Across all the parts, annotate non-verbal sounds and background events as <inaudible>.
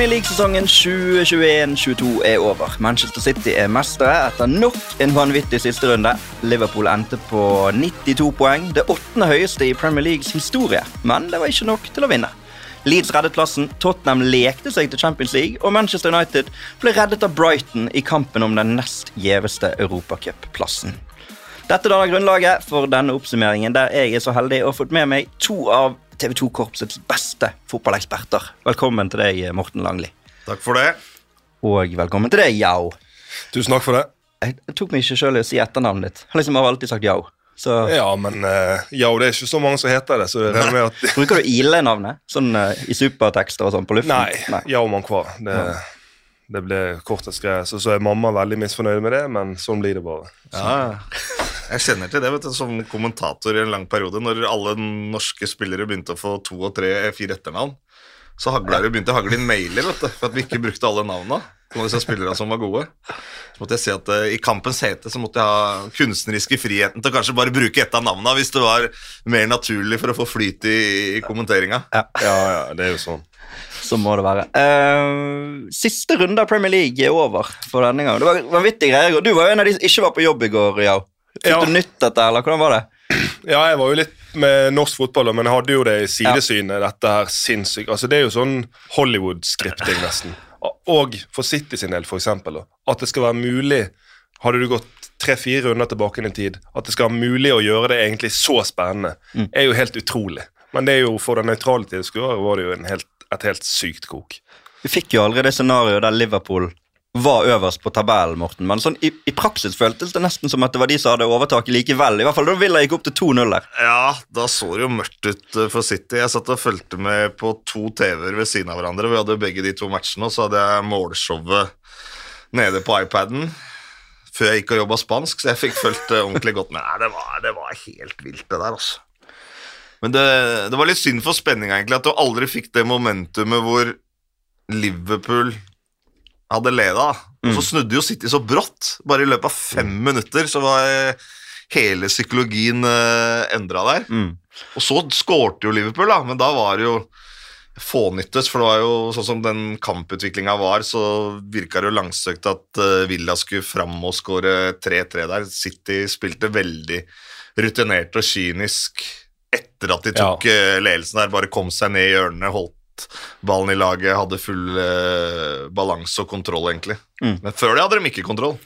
Premier League-sesongen 2021-22 er over. Manchester City er mestere etter nok en vanvittig siste runde. Liverpool endte på 92 poeng, det åttende høyeste i Premier Leagues historie. Men det var ikke nok til å vinne. Leeds reddet plassen, Tottenham lekte seg til Champions League, og Manchester United ble reddet av Brighton i kampen om den nest gjeveste europacupplassen. Dette danner grunnlaget for denne oppsummeringen, der jeg er så heldig å ha fått med meg to av TV 2-korpsets beste fotballeksperter. Velkommen til deg, Morten Langli. Takk for det. Og velkommen til deg, Yao. Tusen takk for det. Jeg tok meg ikke sjøl i å si etternavnet ditt. Jeg liksom har alltid sagt Yao. Så Ja, men uh, Yao, det er ikke så mange som heter det, så det regner med at <laughs> Bruker du Ile-navnet sånn uh, i supertekster og sånn på luften? Nei. Nei. Yao Mankwa. Det, det ble kortest greie. Så, så er mamma veldig misfornøyd med det, men sånn blir det bare. Ja, jeg kjenner til det vet du, som kommentator i en lang periode. Når alle norske spillere begynte å få to og tre, fire etternavn, så hagla det begynte å hagle inn mailer vet du, for at vi ikke brukte alle navna. Noen av disse spillerne som var gode. Så måtte jeg si at uh, I kampens hete så måtte jeg ha kunstneriske friheten til å kanskje bare bruke ett av navna hvis det var mer naturlig for å få flyt i, i kommenteringa. Ja. Ja, ja, det er jo sånn. Så må det være. Uh, siste runde av Premier League er over for denne gang. Det var vanvittige greier. og Du var jo en av de som ikke var på jobb i går, Yao. Fikk Ja. du nytt dette, eller hvordan var det? Ja, jeg var jo litt med norsk fotball, men jeg hadde jo det i sidesynet, dette her sinnssykt. Altså, det er jo sånn Hollywood-skripting, nesten. Og for City sin del, for eksempel, at det skal være mulig hadde du gått tre-fire runder tilbake i tid, at det skal være mulig å gjøre det egentlig så spennende, er jo helt utrolig. Men det er jo for den nøytrale tilskuer var det jo en helt, et helt sykt kok. Vi fikk jo aldri det scenarioet der Liverpool var øverst på tabellen, Morten. Men sånn, i, i praksis føltes det nesten som at det var de som hadde overtaket likevel. I hvert fall da Villa gikk opp til 2-0 der. Ja, da så det jo mørkt ut eh, for City. Jeg satt og fulgte med på to TV-er ved siden av hverandre. Vi hadde begge de to matchene, og så hadde jeg målshowet nede på iPaden før jeg gikk og jobba spansk, så jeg fikk fulgt ordentlig godt med. Nei, det var, det var helt vilt, det der, altså. Men det, det var litt synd for spenninga, egentlig, at du aldri fikk det momentumet hvor Liverpool hadde leda. Og så snudde jo City så brått. Bare i løpet av fem minutter så var eh, hele psykologien uh, endra der. Mm. Og så skårte jo Liverpool, da, men da var det jo fånyttes, for det var jo sånn som den kamputviklinga var, så virka det jo langsøkt at eh, Villa skulle fram og skåre 3-3 der. City spilte veldig rutinert og kynisk etter at de tok ja. ledelsen der, bare kom seg ned i hjørnene, holdt ballen i laget, hadde full eh, balanse og kontroll, egentlig. Mm. Men før det hadde de ikke kontroll.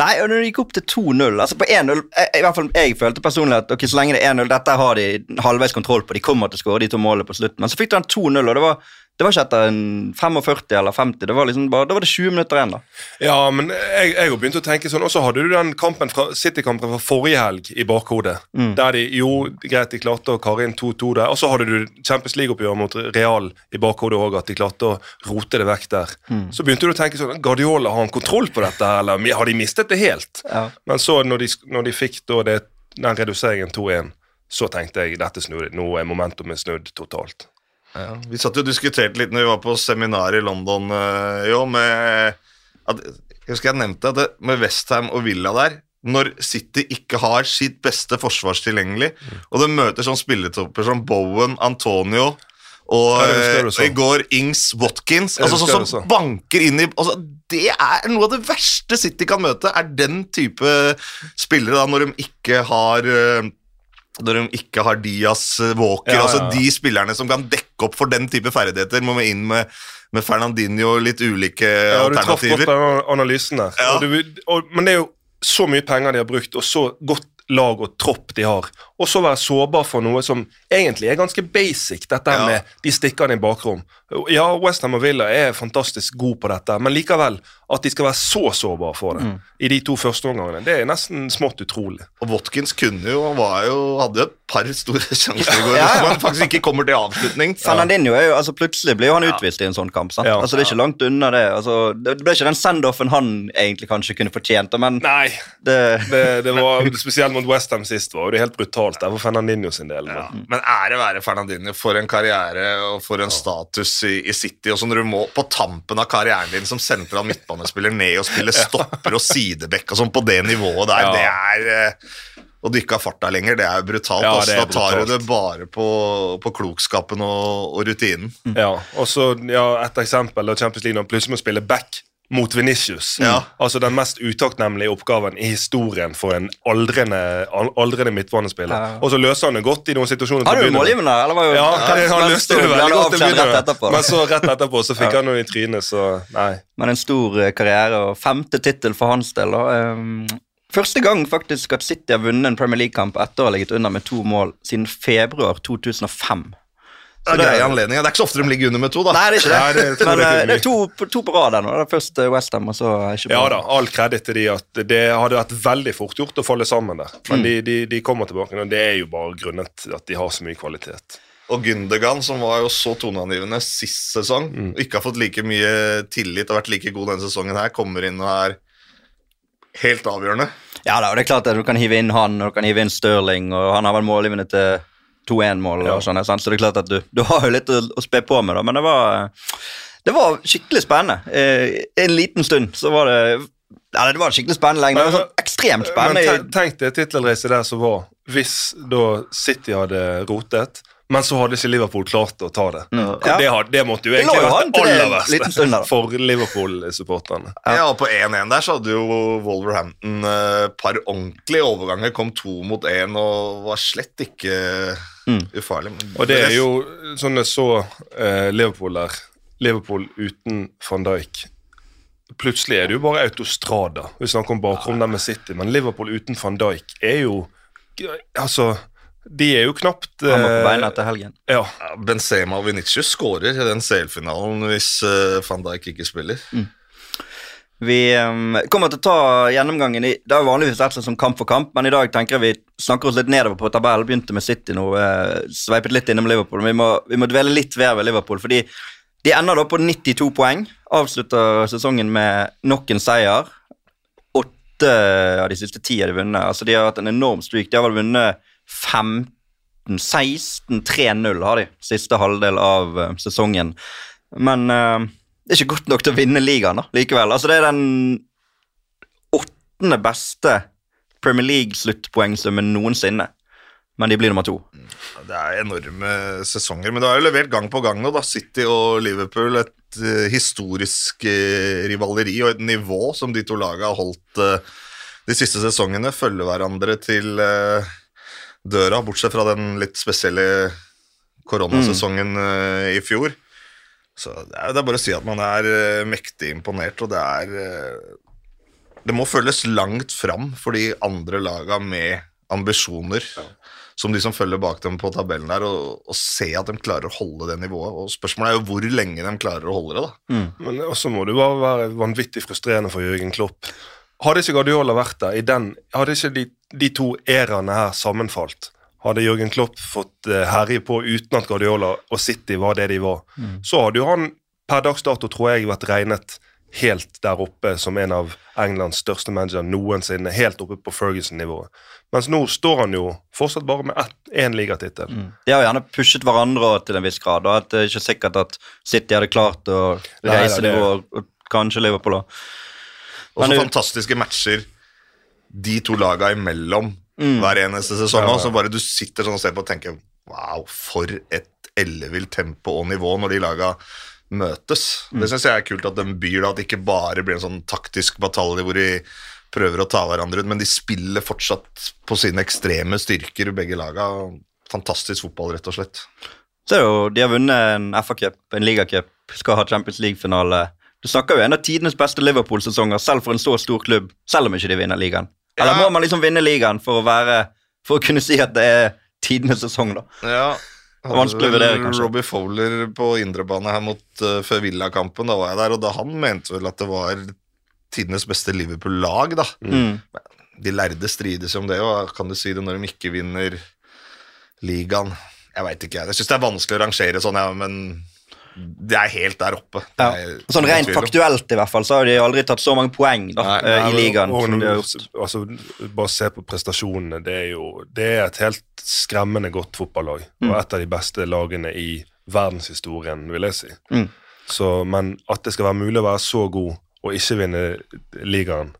Nei, og når det gikk opp til 2-0 altså På 1-0 I hvert fall jeg følte personlig at ok, så lenge det er 1-0, dette har de halvveis kontroll på. De kommer til å skåre de to målene på slutten. Men så fikk de en 2-0, og det var, det var ikke etter en 45 eller 50. Det var liksom bare, Da var det 20 minutter igjen, da. Ja, men jeg jeg begynte å tenke sånn, og så hadde du den kampen fra City-kampen fra forrige helg i bakhodet. Der de jo, greit, de klarte å karre inn 2-2 der, og så hadde du Champions League-oppgjør mot Real i bakhodet òg, at de klarte å rote det vekk der. Så begynte du å tenke sånn Guardiola, har han kontroll på dette, eller har de mistet det helt? Ja. Men så, når de, når de fikk det, den reduseringen 2-1, så tenkte jeg dette snur, nå er momentumet snudd totalt. Ja, vi satt jo og diskuterte litt når vi var på seminar i London uh, jo, med at, Jeg husker jeg nevnte at det, med Westham og Villa der Når City ikke har sitt beste forsvars tilgjengelig, og de møter sånn spilletopper som Bowen, Antonio og eh, i går Ings Watkins altså, sånn som banker inn i altså, Det er noe av det verste City kan møte, er den type spillere da, når de ikke har eh, når de ikke har Diaz, eh, Walker Ja, ja, altså. De spillerne som kan dekke opp for den type ferdigheter, må vi inn med, med Fernandinho og litt ulike Ja, du traff godt alternativer. på analysen der. Ja. Du, og, men det er jo så mye penger de har brukt, og så godt lag og tropp de har. Og så være sårbar for noe som egentlig er ganske basic, dette Ja. med de stikkene i bakrom. Ja, Westham og Villa er fantastisk gode på dette, men likevel at de skal være så sårbare for det i de to første omgangene, det er nesten smått utrolig. Og Watkins kunne jo, han var jo, hadde jo et par store <laughs> sjanser i går, Ja, ja. som han faktisk ikke kommer til avslutning. Fernandinho er jo, altså Plutselig blir jo han utvist i en sånn kamp. sant? Altså Det er ikke langt unna det. altså Det ble ikke den send-offen han egentlig kanskje kunne fortjent, men Nei, det det, det var spesielt mot Westham sist, var det helt brutalt der for Fernandinho sin del. Men. men ære være Fernandinho for en karriere og for en status i, i City. Og så når du må på tampen av karrieren din som sentral midtbanespiller ned og spille <laughs> stopper og sidebekk og sånn på det nivået der, det er eh, og du ikke har farta lenger, det er jo brutalt. Ja, altså, det er da tar du det bare på, på klokskapen og, og rutinen. Ja, og så ja, et eksempel da Champions League plutselig må spille back mot Venitius. Ja. Altså den mest utakknemlige oppgaven i historien for en aldrende, al- aldrende midtbanespiller. Ja. Og så løser han det godt i noen situasjoner. Hadde du målgivende, eller var jo Ja, han, han løste det veldig godt til å begynne. Men så rett etterpå så fikk han noe i trynet, så nei. Men en stor eh, karriere og femte tittel for hans del. da. Um, Første gang faktisk at City har vunnet en Premier League-kamp etter å ha ligget under med to mål siden februar 2005. Det er greie anledninger. Det er ikke så ofte de ligger under med to, da. Nei, det er ikke det. Nei, det er, Men eh, det er to, på- to på rad ennå. først Westham, og så ikke Ja da, all kreditt til de at det hadde vært veldig fort gjort å falle sammen der. Men de, de, de kommer tilbake, og det er jo bare grunnet at de har så mye kvalitet. Og Gündergan, som var jo så toneangivende sist sesong, Mm. ikke har fått like mye tillit og vært like god denne sesongen her, kommer inn og er helt avgjørende. Ja da, og det er klart at du kan hive inn han, og du kan hive inn Stirling, og han har vel målgivende til 2-1-mål, Ja. og sånn, så det er klart at du, du har jo litt å, å spe på med, da, men det var, det var skikkelig spennende. Eh, en liten stund så var det ja, det var skikkelig spennende lenge. Det var sånn ekstremt Men spennende. tenk, tenk det tittelracet der som var, hvis da City hadde rotet, men så hadde ikke Liverpool klart å ta det. Ja. Det, har, det måtte jo egentlig jo vært det aller verste stund for Liverpool-supporterne. Ja, ja. På 1-1 der så hadde jo Wolverhampton et par ordentlige overganger. Kom to mot én og var slett ikke Mm. ufarlig. Og det er jo sånn jeg så eh, Liverpool der. Liverpool uten van Dijk. Plutselig er det jo bare autostrada. Vi snakker om bakrom der med City, men Liverpool uten van Dijk er jo Altså, de er jo knapt Han var på eh, beina til helgen. Ja. Ja, Benzema og Vinicius skårer i den CL-finalen hvis eh, van Dijk ikke spiller. Vi um, kommer til å ta gjennomgangen i Det er jo vanligvis sånn som kamp for kamp, men i dag tenker jeg vi snakker oss litt nedover på tabellen. Begynte med City nå, eh, sveipet litt innom Liverpool. Vi må, vi må dvele litt ved ved Liverpool, fordi de ender da på 92 poeng. Avslutter sesongen med nok en seier. Åtte av de siste ti har de vunnet. Altså De har hatt en enorm streak. De har vel vunnet 15 16 3-0 har de siste halvdel av eh, sesongen. Men uh, det er ikke godt nok til å vinne ligaen da, likevel. Altså Det er den åttende beste Premier League-sluttpoengsummen noensinne. Men de blir nummer to. Det er enorme sesonger, men det har jo levert gang på gang nå, da. City og Liverpool. Et uh, historisk uh, rivaleri og et nivå som de to lagene har holdt uh, de siste sesongene. Følger hverandre til eh, døra, bortsett fra den litt spesielle koronasesongen mm. i fjor. Så det er, det er bare å si at man er eh, mektig imponert, og det er eh, Det må føles langt fram for de andre laga med ambisjoner som de som følger bak dem på tabellen der, og, og se at de klarer å holde det nivået. Og Spørsmålet er jo hvor lenge de klarer å holde det. da. Men også må det bare være vanvittig frustrerende for Jørgen Klopp. Hadde ikke Guardiola vært der, i den, hadde ikke de, de to æraene her sammenfalt, hadde Jørgen Klopp fått eh, herje på uten at Guardiola og City var det de var, så hadde jo han per dags dato, tror jeg, vært regnet helt der oppe som en av Englands største managere noensinne, helt oppe på Ferguson-nivået. Mens nå står han jo fortsatt bare med én ligatittel. De har gjerne pushet hverandre til en viss grad. Og det er ikke sikkert at City hadde klart å reise nivået, kanskje Liverpool òg. Og så fantastiske matcher de to laga imellom Mm. hver eneste sesong. Ja, ja. Så bare du sitter sånn og ser på og tenker Wow, for et ellevilt tempo og nivå når de laga møtes. Mm. Det syns jeg er kult at de byr da, at det ikke bare blir en sånn taktisk batalje hvor de prøver å ta hverandre ut, men de spiller fortsatt på sine ekstreme styrker, begge laga. Fantastisk fotball, rett og slett. Så er jo, De har vunnet en FA-cup, en ligacup, skal ha Champions League-finale. Du snakker jo en av tidenes beste Liverpool-sesonger, selv for en så stor klubb, selv om ikke de vinner ligaen. Eller Ja. må man liksom vinne ligaen for å være For å kunne si at det er tidenes sesong, da? Ja. Vanskelig å vurdere, kanskje. Robbie Fowler på indrebane her mot uh, før Villa-kampen, da var jeg der, og da han mente vel at det var tidenes beste Liverpool-lag, da. Mm. De lærde strides om det, og kan du si det når de ikke vinner ligaen? Jeg veit ikke, jeg. Jeg syns det er vanskelig å rangere sånn, ja, men det er helt der oppe. Ja. er Sånn Rent faktuelt i hvert fall, så har de aldri tatt så mange poeng da, Nei, eh, Nei, i ligaen og som de har gjort. Altså, bare se på prestasjonene. Det er jo det er et helt skremmende godt fotballag. Mm. Og et av de beste lagene i verdenshistorien, vil jeg si. Mm. Så, men at det skal være mulig å være så god og ikke vinne ligaen,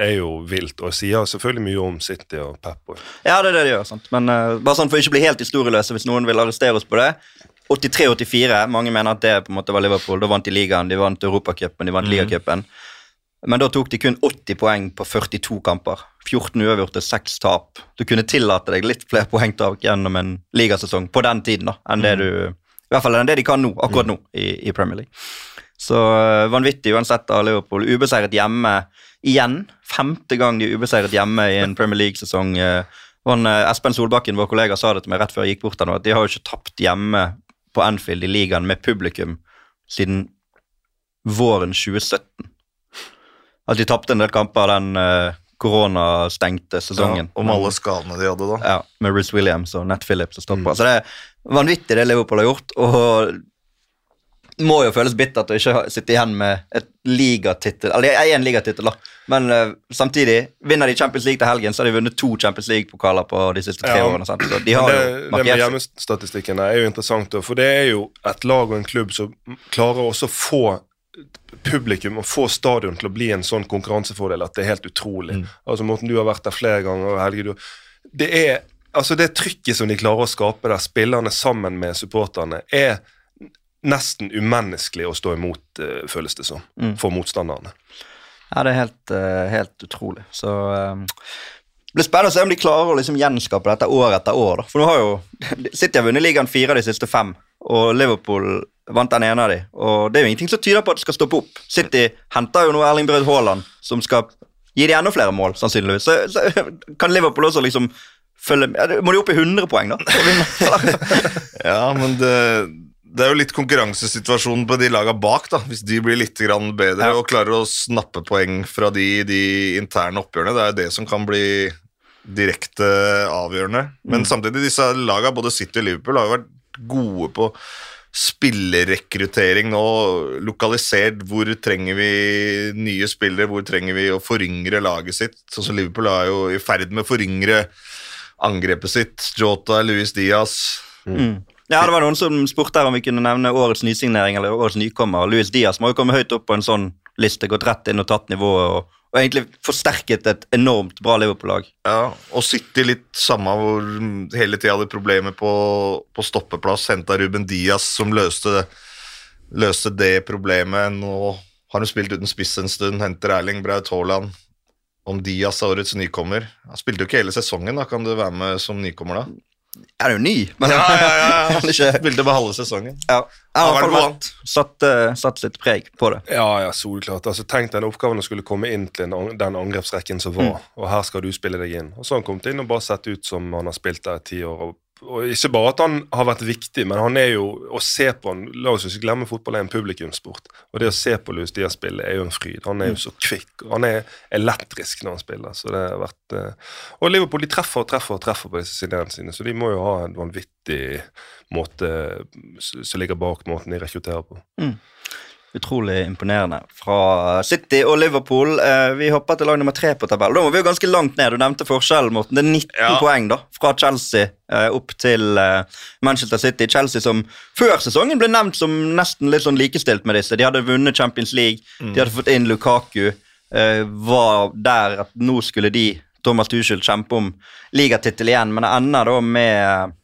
er jo vilt, og sier selvfølgelig mye om City og Pep. og- Ja, det er det de gjør. sant? Men uh, bare sånn for å ikke bli helt historieløse, hvis noen vil arrestere oss på det. 83-84, mange mener at det på en måte var Liverpool. Da vant de ligaen, de vant Europacupen, de vant ligacupen. Men da tok de kun 80 poeng på 42 kamper. 14 uavgjorte, 6 tap. Du kunne tillate deg litt flere poengtak gjennom en ligasesong på den tiden da, enn det du I hvert fall enn det de kan nå, akkurat nå i, i Premier League. Så eh, vanvittig uansett av Liverpool. Ubeseiret hjemme igjen. Femte gang de er ubeseiret hjemme i en Premier League-sesong. Eh, eh, Espen Solbakken, vår kollega, sa det til meg rett før jeg gikk bort her nå, at de har jo ikke tapt hjemme på Anfield i ligaen med publikum siden våren 2017. At de tapte en del kamper den uh, koronastengte sesongen. Ja, om alle skadene de hadde da. Ja, med Bruce Williams og Nat Phillips og stopper. Så det er vanvittig det Liverpool har gjort, og må jo føles bittert å ikke sitte igjen med et ligatittel Eller én ligatittel, da, men uh, samtidig Vinner de Champions League til helgen, så har de vunnet to Champions League-pokaler på de siste tre Ja. årene. Sant? Så de har det, jo det med hjemmestatistikken er jo interessant, for det er jo et lag og en klubb som klarer også å få publikum og få stadion til å bli en sånn konkurransefordel at det er helt utrolig. Altså Måten du har vært der flere ganger, Helge, du Det er altså det trykket som de klarer å skape der, spillerne sammen med supporterne, er nesten umenneskelig å stå imot, eh, føles det som, for motstanderne. Ja, det er helt, eh, helt utrolig. Så eh, det blir spennende å se om de klarer å liksom gjenskape dette år etter år. Da. For nå har jo City har vunnet ligaen fire av de siste fem, og Liverpool vant den ene av de. Og det er jo ingenting som tyder på at det skal stoppe opp. City henter jo nå Erling Braut Haaland, som skal gi de enda flere mål, sannsynligvis. Så, så kan Liverpool også liksom følge ja, Må de opp i 100 poeng, da? <laughs> Ja, men det, det er jo litt konkurransesituasjonen på de laga bak, da. Hvis de blir litt grann bedre Ja. og klarer å snappe poeng fra de, de interne oppgjørene, det er jo det som kan bli direkte avgjørende. Men samtidig, disse laga, både City og Liverpool, har jo vært gode på spillerrekruttering nå. Lokalisert hvor trenger vi nye spillere, hvor trenger vi å foryngre laget sitt. Sånn som Liverpool er jo i ferd med å foryngre angrepet sitt. Jota, Luis Diaz Mm. Ja, det var noen som spurte her om vi kunne nevne årets nysignering eller årets nykommer. Louis Diaz må jo komme høyt opp på en sånn liste, gått rett inn og tatt nivået og, og egentlig forsterket et enormt bra Liverpool-lag. Ja, og City litt samme hvor hele tida hadde problemer på, på stoppeplass. Henta Ruben Diaz som løste, løste det problemet. Nå har hun spilt uten spiss en stund. Henter Erling Braut Haaland. Om Diaz er årets nykommer. Han spilte jo ikke hele sesongen, da kan du være med som nykommer da? Ja, det er jo ny, men Ja, ja, ja. ja. <laughs> Spilte bare halve sesongen. ja. Jeg har vært satt, uh, satt sitt preg på det. Ja, ja, soleklart. Altså, tenk den oppgaven å skulle komme inn til den angrepsrekken som var, og her skal du spille deg inn. Og så har han kommet inn og bare sett ut som han har spilt der i ti år. Og, og ikke bare at han har vært viktig, men han er jo å se på han, La oss ikke glemme fotball er en publikumssport. Og det å se på Louis Diaz spille er jo en fryd. Han er jo så kvikk. Han er elektrisk når han spiller. så det har vært... eh, Og Liverpool de treffer og treffer og treffer på disse signeriene sine, så de må jo ha en vanvittig måte som ligger bak måten de rekrutterer på. Utrolig imponerende fra City og Liverpool. Eh, vi hopper til lag nummer tre på tabellen. Da må vi jo ganske langt ned. Du nevnte forskjellen, Morten. Det er 19 Ja. poeng da, fra Chelsea eh, opp til eh, Manchester City. Chelsea som før sesongen ble nevnt som nesten litt sånn likestilt med disse. De hadde vunnet Champions League, de hadde fått inn Lukaku. Eh, var der at nå skulle de, Thomas Tuchel, kjempe om ligatittel igjen, men det ender da med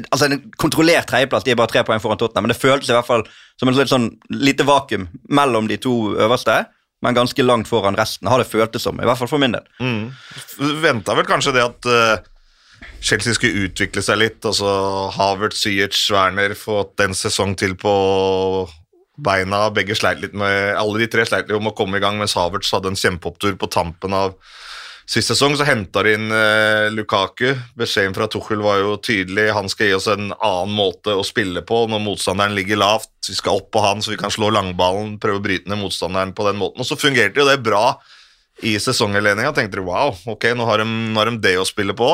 altså en kontrollert tredjeplass. De er bare tre poeng foran Tottenham, men det føltes i hvert fall som en sånn, lite vakuum mellom de to øverste, men ganske langt foran resten, har det føltes som. I hvert fall for min del. Mm. Venta vel kanskje det at uh, Chelsea skulle utvikle seg litt. Altså Havert, Ziyech, Werner fått en sesong til på beina. Begge sleit litt med Alle de tre sleit litt om å komme i gang, mens Havertz hadde en kjempeopptur på tampen av sist sesong. Så henta de inn eh, Lukaku. Beskjeden fra Tuchel var jo tydelig. Han skal gi oss en annen måte å spille på når motstanderen ligger lavt. Vi skal opp på han så vi kan slå langballen, prøve å bryte ned motstanderen på den måten. Og så fungerte jo det bra i sesonginnledninga. Tenkte de wow, ok, nå har de, nå har de det å spille på.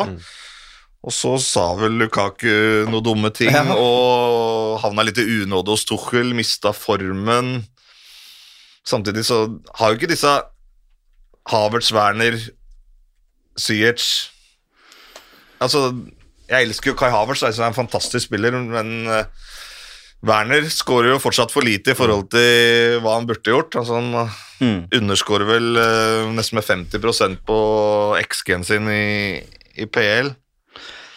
Og så sa vel Lukaku noen dumme ting Ja. og havna litt i unåde hos Tuchel, mista formen. Samtidig så har jo ikke disse Havertz, Werner, Ziyech Altså, jeg elsker jo Kai Havertz, han er en fantastisk spiller, men eh, Werner skårer jo fortsatt for lite i forhold til hva han burde gjort. Altså, han Mm. underskårer vel uh, nesten med 50% på XG-en sin i, i PL.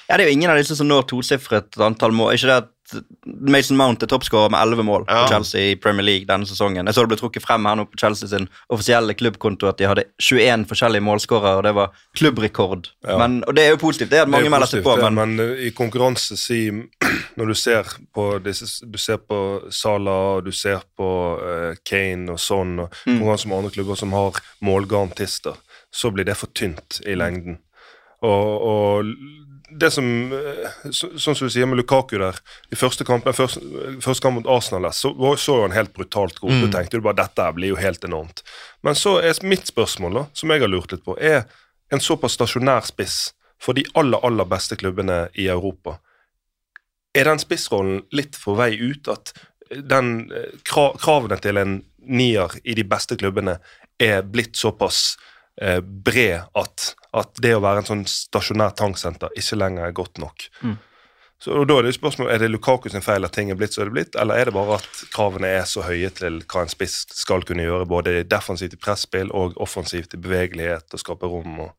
Ja, Det er jo ingen av disse som når tosifret antall mål. Ikke det at Mason Mount er toppskårer med 11 mål Ja. på Chelsea i Premier League denne sesongen. Jeg så det ble trukket frem her nå på Chelsea sin offisielle klubbkonto at de hadde 21 forskjellige målskårere, og det var klubbrekord. Ja. Men, og det er jo positivt, det er at mange melder seg på, men men eh, i konkurranse si <clears throat> Når du ser på disse Du ser på Salah, og du ser på uh, Kane og sånn, og Mm. konkurranse med andre klubber som har målgarantister, så blir det for tynt i lengden. Og, og det som eh, så, Sånn som du sier med Lukaku der I første kamp, første, første kamp mot Arsenal så så jo han helt brutalt god. Du tenkte du bare dette blir jo helt enormt. Men så er mitt spørsmål, da, som jeg har lurt litt på, er en såpass stasjonær spiss for de aller, aller beste klubbene i Europa. Er den spissrollen litt på vei ut? At den, eh, kravene til en nier i de beste klubbene er blitt såpass eh, bred at, at det å være en sånn stasjonær tanksenter ikke lenger er godt nok. Mm. Så og da Er det spørsmål, er det Lukaku sin feil at ting er blitt så det er blitt, eller er det bare at kravene er så høye til hva en spiss skal kunne gjøre, både defensivt i presspill og offensivt i bevegelighet og skape rom? og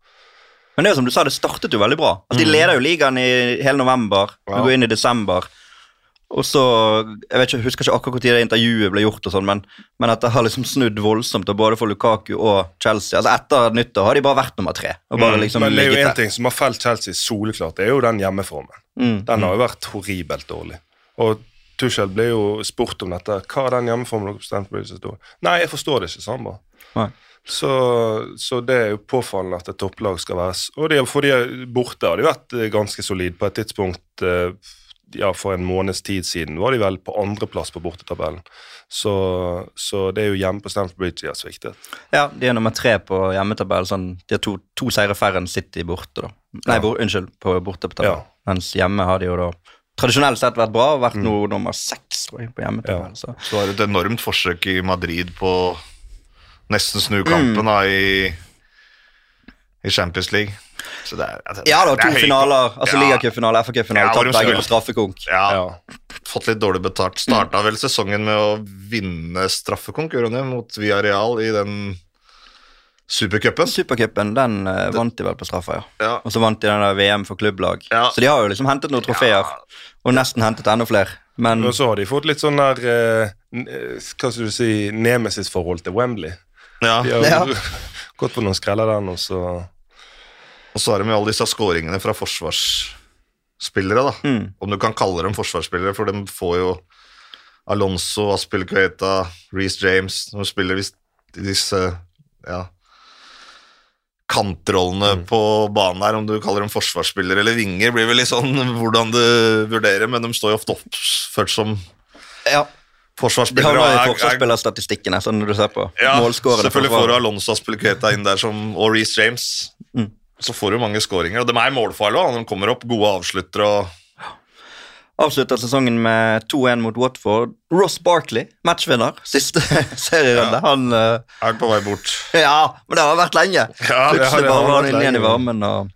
Men det er jo som du sa, det startet jo veldig bra. Altså, de leder jo ligaen i hele november. Vi Mm. Ja. går inn i desember. Og så, Jeg vet ikke, jeg husker ikke akkurat når intervjuet ble gjort, og sånn, men, men at det har liksom snudd voldsomt både for Lukaku og Chelsea. Altså Etter nyttår har de bare vært nummer tre. bare liksom Mm. Men det er jo én ting som har felt Chelsea soleklart, det er jo den hjemmeformen. Mm. Den har jo vært horribelt dårlig. Og Tuchel ble jo spurt om dette. Hva er den hjemmeformen dere Stamford Bridge så? Nei, jeg forstår det ikke, sa han bare. Så, så det er jo påfallende at et topplag skal være Og de, for de er borte har de vært eh, ganske solid. På et tidspunkt eh, ja, for en måneds tid siden var de vel på andreplass på bortetabellen. Så, så det er jo hjemme på Stamford Bridge de har sviktet. Ja, De er nummer tre på hjemmetabellen. Sånn, de har to, to seire færre enn City borte. da. Nei, Ja. bor, unnskyld, på bortetabellen. Ja. Mens hjemme har de jo da tradisjonelt sett vært bra og vært Mm. noe nummer seks tror jeg, på hjemmetabell. Så. Så var det et enormt forsøk i Madrid på nesten Mm. snu kampen da, i, i Champions League. Så det er, altså, Ja det var to er finaler. Altså Ja. Ligacupfinale, FA-cupfinale. Ja, tatt begge på straffekonk. Ja, Ja. fått litt dårlig betalt. Starta vel sesongen med å vinne straffekonk, mot Villarreal i den supercupen. Supercupen den uh, vant de vel på straffa, ja. Ja. Og så vant de den der VM for klubblag. Ja. Så de har jo liksom hentet noen trofeer, og nesten hentet enda flere. Men Og så har de fått litt sånn der uh, Hva skal du si Nemesis-forhold til Wembley. Ja. De har Ja. gått på noen skreller der nå, så Og så har de jo alle disse skåringene fra forsvarsspillere, da. mm, Om du kan kalle dem forsvarsspillere, for de får jo Alonso, Aspilicueta, Reece James De spiller visst i disse ja, kantrollene på banen her. Om du kaller dem forsvarsspillere eller vinger, blir vel litt sånn <laughs> hvordan du vurderer, men de står jo ofte oppført som ja. Forsvarsspillere. De har er- forsvarsspillerstatistikkene, sånn du ser på Ja, målskårene. selvfølgelig får du Alonso Aspilicueta inn der som, og Reece James. Mm. Så får du mange skåringer, og de er målfarlige òg. De kommer opp gode avsluttere og Avslutta sesongen med 2-1 mot Watford. Ross Barkley, matchvinner, siste <laughs> serierunde. Han uh, er på vei bort. <laughs> Ja, men det har vært lenge. Ja, Plutselig bare var han inne igjen i varmen og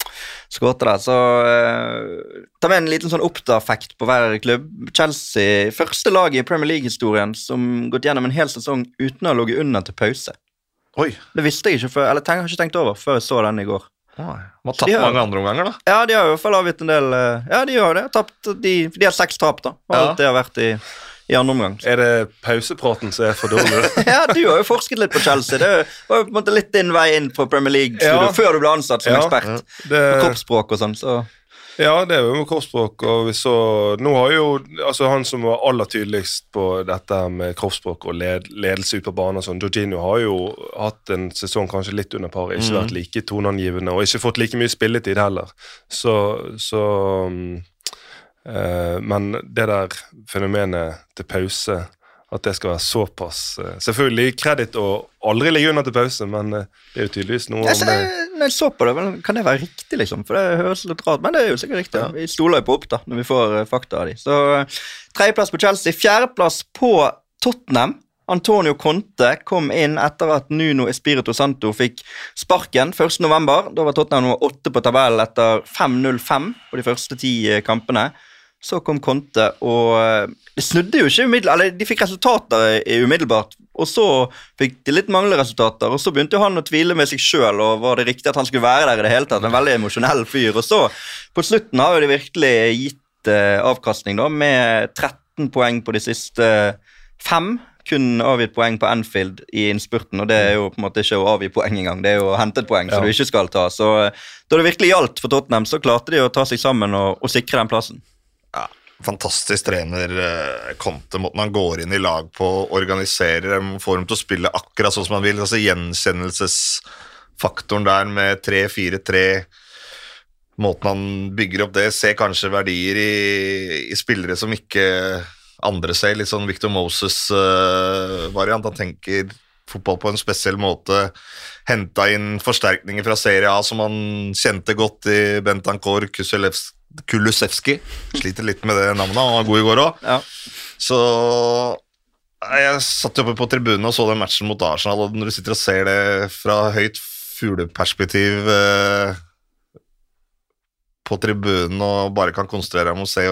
skåret der. Så uh, ta med en liten sånn oppda-effekt på hver klubb. Chelsea, første lag i Premier League-historien som gått gjennom en hel sesong uten å ha ligget under til pause. Oi. Det visste jeg ikke før, eller tenk, har ikke tenkt over før jeg så den i går. De har tapt de har- mange andre omganger, da. Ja, de har i hvert fall avgitt en del eh, Ja, de har det. Tapt, de, de har seks tap, da. Og Ja. alt det har vært i, i andre omgang. er det pausepraten som er for dårlig. <laughs> ja, du har jo forsket litt på Chelsea. Det var jo på en måte litt din vei inn på Premier League-studio Ja. før du ble ansatt som Ja. ekspert. Det, På kroppsspråk og sånn, så ja, det er jo med kroppsspråk. Og vi så, nå har jo altså han som var aller tydeligst på dette med kroppsspråk og led, ledelse ute på banen sånn, Jorginho har jo hatt en sesong kanskje litt under par, ikke vært like toneangivende og ikke fått like mye spilletid heller. Så, så eh, Men det der fenomenet til pause at det skal være såpass eh, Selvfølgelig kreditt å aldri ligge under til pause, men eh, det er jo tydeligvis noe jeg, om det. Når jeg så på det, kan det være riktig, liksom? For det høres litt rart Men det er jo sikkert riktig. Ja. Vi stoler jo på opp da, når vi får eh, fakta av de. Så tredjeplass på Chelsea. Fjerdeplass på Tottenham. Antonio Conte kom inn etter at Nuno Espirito Santo fikk sparken 1.11. Da var Tottenham nummer åtte på tabellen etter 5-0-5 på de første ti kampene. Så kom Conte, og de det snudde jo ikke umiddelbart. Eller de fikk resultater umiddelbart, og så fikk de litt manglende resultater. Og så begynte han å tvile med seg sjøl, og var det riktig at han skulle være der i det hele tatt? En veldig emosjonell fyr. Og så, på slutten, har jo de virkelig gitt eh, avkastning, da, med 13 poeng på de siste fem. Kun avgitt poeng på Anfield i innspurten, og det er jo på en måte ikke å avgi poeng engang. Det er jo å hente et poeng som du ikke skal ta. Så eh, da det virkelig gjaldt for Tottenham, så klarte de å ta seg sammen og, og sikre den plassen. Fantastisk trener eh, Conte. Måten han går inn i lag på, organiserer dem, får dem til å spille akkurat sånn som han vil. altså Gjenkjennelsesfaktoren der med 3-4-3. Måten han bygger opp det, ser kanskje verdier i, i spillere som ikke andre ser. Litt sånn Victor Moses-variant. han tenker fotball på en spesiell måte. Henta inn forsterkninger fra Serie A som han kjente godt i Bentancourt Kuselevs- Kulusevski. Sliter litt med det navnet, han var god i går òg. Ja. Så Jeg satt oppe på tribunen og så den matchen mot Arsenal, og når du sitter og ser det fra høyt fugleperspektiv eh, på tribunen og bare kan konsentrere deg om å se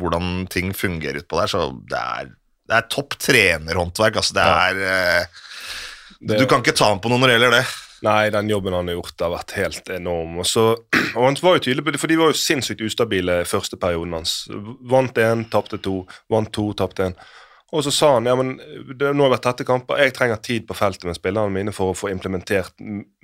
hvordan ting fungerer utpå der, så det er, det er topp trenerhåndverk. Altså, det er eh, Du kan ikke ta ham på noe når det gjelder det. Nei, den jobben han har gjort, har vært helt enorm. Og, så, <clears throat> og han var jo tydelig på det, for de var jo sinnssykt ustabile første perioden hans. Vant én, tapte to. Vant to, tapte én. Og så sa han ja, men det, nå har vært tette kamper, jeg trenger tid på feltet med spillerne mine for å få implementert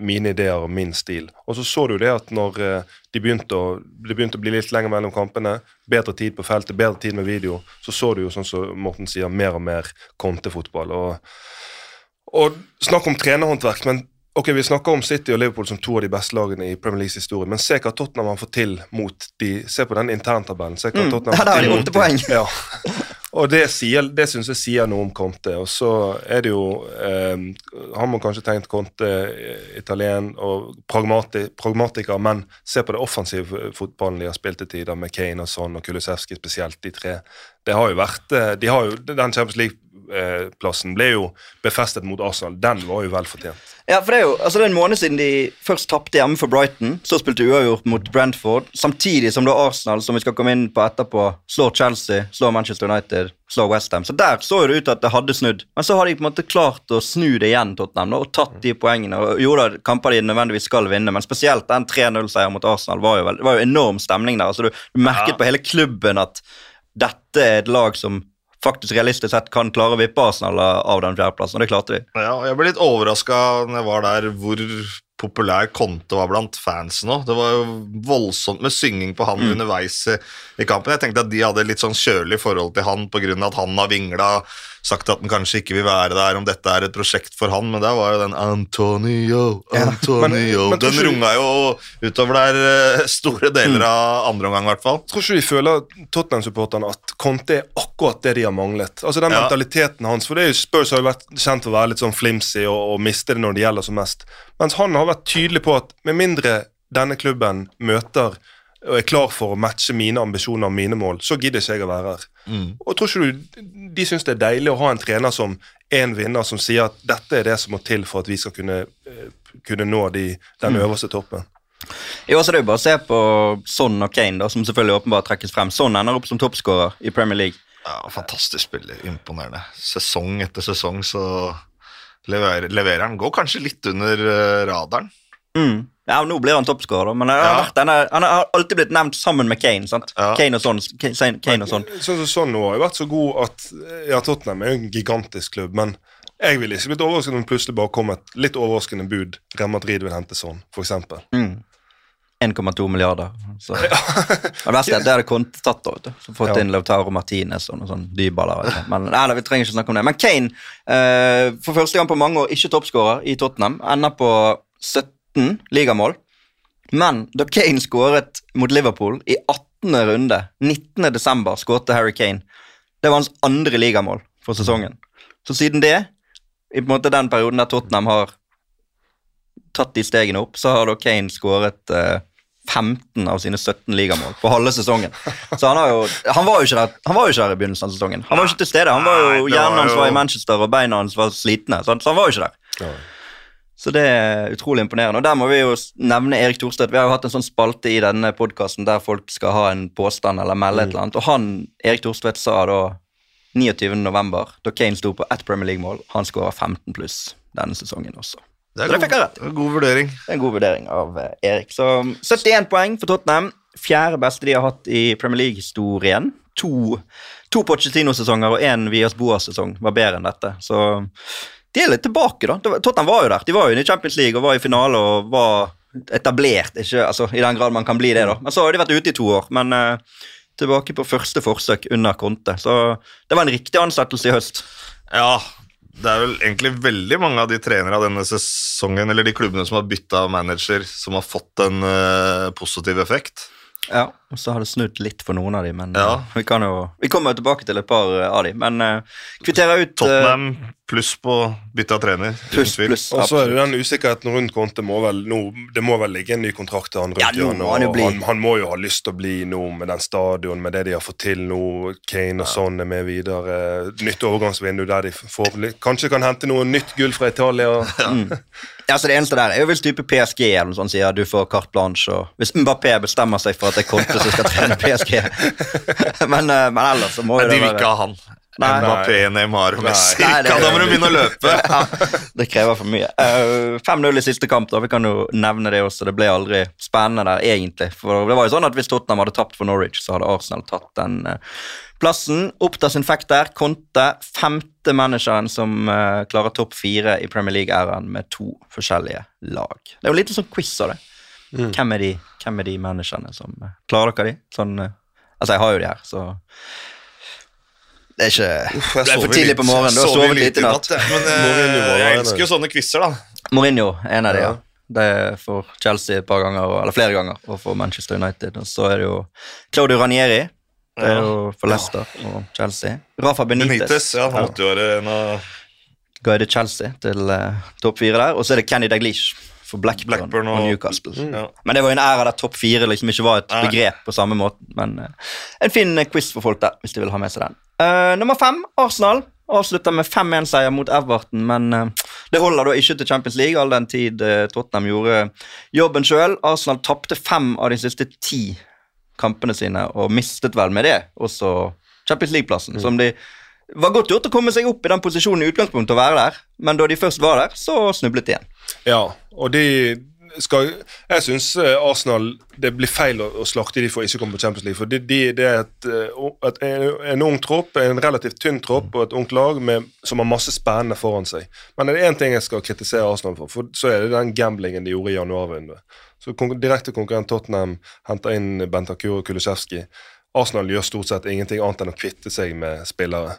mine ideer og min stil. Og så så du det at når eh, de begynte å, det begynte å bli litt lenger mellom kampene, bedre tid på feltet, bedre tid med video, så så du jo sånn som Morten sier, mer og mer kontefotball. Og og Snakk om trenerhåndverk, men ok, vi snakker om City og Liverpool som to av de beste lagene i Premier Leagues historie, men se hva Tottenham har fått til mot de Se på den interntabellen. Se hva Mm, Tottenham ja, fått har de mot åtte poeng. <laughs> Ja. Og det, sier, det syns jeg sier noe om Conte. Og så er det jo eh, Han må kanskje tenkt Conte eh, italien og pragmati, pragmatiker, men se på det offensive fotballen de har spilt til tider, med Kane og sånn, og Kulusevski spesielt, de tre. Det har jo vært eh, de har jo, Den Champions League-plassen ble jo befestet mot Arsenal. Den var jo vel fortjent. Ja, for det er jo altså det er en måned siden de først tapte hjemme for Brighton. Så spilte uavgjort mot Brentford, samtidig som da Arsenal, som vi skal komme inn på etterpå, slår Chelsea, slår Manchester United, slår Westham. Så der så jo det ut at det hadde snudd. Men så har de på en måte klart å snu det igjen, Tottenham, da, og tatt de poengene. og Jo da, kamper de nødvendigvis skal vinne, men spesielt den 3-0-seieren mot Arsenal var jo, vel, var jo enorm stemning der. altså Du, du merket Ja. på hele klubben at dette er et lag som faktisk realistisk sett kan klare å vippe Arsenal av den fjerdeplassen, og det klarte de. Ja, jeg ble litt overraska når jeg var der, hvor populær Conte var blant fansen òg. Det var jo voldsomt med synging på han underveis i, i kampen. Jeg tenkte at de hadde litt sånn kjølig forhold til han pga. at han har vingla, sagt at han kanskje ikke vil være der, om dette er et prosjekt for han, men der var jo den Antonio, Antonio ja, men Den runga jo utover der eh, store deler av andre omgang, i hvert fall. Tror ikke de føler Tottenham-supporterne at Conte er akkurat det de har manglet? Altså den Ja. mentaliteten hans, for det er jo Spurs har jo vært kjent for å være litt sånn flimsy og, og miste det når det gjelder som mest. Mens han har vært tydelig på at med mindre denne klubben møter og er klar for å matche mine ambisjoner og mine mål, så gidder ikke jeg å være her. Og tror ikke du de syns det er deilig å ha en trener som er en vinner, som sier at dette er det som må til for at vi skal kunne, eh, kunne nå de, den øverste toppen? Jo, så det er jo bare å se på Son og Kane, da, som selvfølgelig åpenbart trekkes frem. Son ender opp som toppskårer i Premier League. Ja, Fantastisk spiller. Imponerende. Sesong etter sesong så leverer, leverer han. Går kanskje litt under eh, radaren. Mm. Ja, Nå blir han toppskårer, men han har, vært, han, denne, han har alltid blitt nevnt sammen med Kane. sant? Kane og sånn. Kane, og sånn. Sånn som sånn nå har jo vært så god at ja, Tottenham er jo en gigantisk klubb, men jeg ville ikke blitt overrasket om det plutselig bare kom et litt overraskende bud. Real Madrid vil hente sånn, eksempel. Mm. 1,2 milliarder. Så. <laughs> Ja. det verste er at det hadde Conte tatt, da. vet du. Så fått Ja. inn Lautaro Martinez og noen sånn dyballer. Men nei, vi trenger ikke snakke om det. Men Kane, eh, for første gang på mange år ikke toppskårer i Tottenham, ender på 17 ligamål. Men da Kane skåret mot Liverpool i 18. runde, 19. desember, skårte Harry Kane. Det var hans andre ligamål for sesongen. Så siden det, i på en måte den perioden der Tottenham har tatt de stegene opp, så har da Kane skåret eh, 15 av sine 17 ligamål på halve sesongen. Så han, har jo, han, var jo der, han var jo ikke der i begynnelsen av sesongen. Han var jo ikke til stede. Han var jo, Hjernen hans var i Manchester, og beina hans var slitne. Så han, så han var jo ikke der. Så det er utrolig imponerende. Og der må vi jo nevne Erik Thorstvedt. Vi har jo hatt en sånn spalte i denne podkasten der folk skal ha en påstand eller melde et eller annet. Og han, Erik Thorstvedt, sa da 29. november, da Kane sto på ett Premier League-mål, han skåra 15 pluss denne sesongen også. Det Så det fikk jeg rett. er god vurdering. Det er en god vurdering av eh, Erik. Så 71 poeng for Tottenham. Fjerde beste de har hatt i Premier League-historien. To, to Pochettino-sesonger og én Vias Boas-sesong var bedre enn dette. Så de er litt tilbake, da. Tottenham var jo der. De var jo i Champions League og var i finale og var etablert, ikke, altså, i den grad man kan bli det, da. Men så har de vært ute i to år. Men uh, tilbake på første forsøk under Conte. Så det var en riktig ansettelse i høst. Ja, det er vel egentlig veldig mange av de trenere av denne sesongen, eller de klubbene som har bytta manager, som har fått en uh, positiv effekt. Ja, og så har det snudd litt for noen av dem, men Ja. eh, vi kan jo Vi kommer jo tilbake til et par eh, av dem, men uh, kvitterer ut Tottenham pluss på bytte av trener. pluss, pluss. Og så er det den usikkerheten rundt Conte må vel nå, Det må vel ligge en ny kontrakt til han rundt Ja, hjørnet, han. Han, han må jo ha lyst til å bli nå med den stadion, med det de har fått til nå. Kane og sånn er med videre. Nytt overgangsvindu der de får, kanskje kan hente noe nytt gull fra Italia. Ja, <laughs> så Det eneste der er jo hvis type PSG eller noe sånt sier du får carte blanche. og Hvis Mbappé bestemmer seg for at det er Conte som skal trene PSG. <laughs> men, eh, men ellers så må jo Men de det vil ikke være ha han. Mbappé, Neymar og Messi. Nei, det- da må du begynne å løpe. <laughs> ja, Det krever for mye. Uh, 5-0 i siste kamp, da. Vi kan jo nevne det også. Det ble aldri spennende der, egentlig. For det var jo sånn at Hvis Tottenham hadde tapt for Norwich, så hadde Arsenal tatt den uh, plassen. Opptas infekt der. Conte, femte manageren som uh, klarer topp fire i Premier League-æraen med to forskjellige lag. Det er jo litt sånn quiz av det. Hvem, er de, hvem er de menneskene som eh, Klarer dere de? Sånn, eh, altså, jeg har jo de her, så Det er ikke Uff, Det er for tidlig litt- på morgenen. Du har sover sovet lite i natt. Men eh, jeg elsker jo sånne quizer, da. Mourinho, en av de, ja. Ja. Det er for Chelsea et par ganger, eller flere ganger, og for Manchester United. Og så er det jo Claudio Ranieri. Det er jo for Leicester og Chelsea. Rafa Benitez, Benitez, ja, han måtte jo være en av Guide Chelsea til uh, topp fire der. Og så er det Kenny Daglish for Blackburn, Blackburn og, og- Newcastle. Ja. Men det var jo en æra der topp fire liksom ikke var et Nei. begrep på samme måte. Men uh, en fin eh, quiz for folk der, hvis de vil ha med seg den. Uh, nummer fem, Arsenal. Avslutter med 5-1-seier mot Everton, men uh, det holder da ikke til Champions League, all den tid Tottenham gjorde jobben sjøl. Arsenal tapte fem av de siste ti kampene sine, og mistet vel med det også Champions League-plassen, som de var godt gjort å komme seg opp i den posisjonen i utgangspunktet å være der, men da de først var der, så snublet de igjen. Ja, og de skal Jeg syns Arsenal Det blir feil å, slakte de for å ikke komme på Champions League. For de, de, det er et, eh, et, en, ung tropp, en relativt tynn tropp og et ungt lag med, som har masse spennende foran seg. Men det er én ting jeg skal kritisere Arsenal for, for så er det den gamblingen de gjorde i januarvinduet. Så Direkte konkurrent Tottenham henter inn Bentancur og Kulisevskij. Arsenal gjør stort sett ingenting annet enn å kvitte seg med spillere.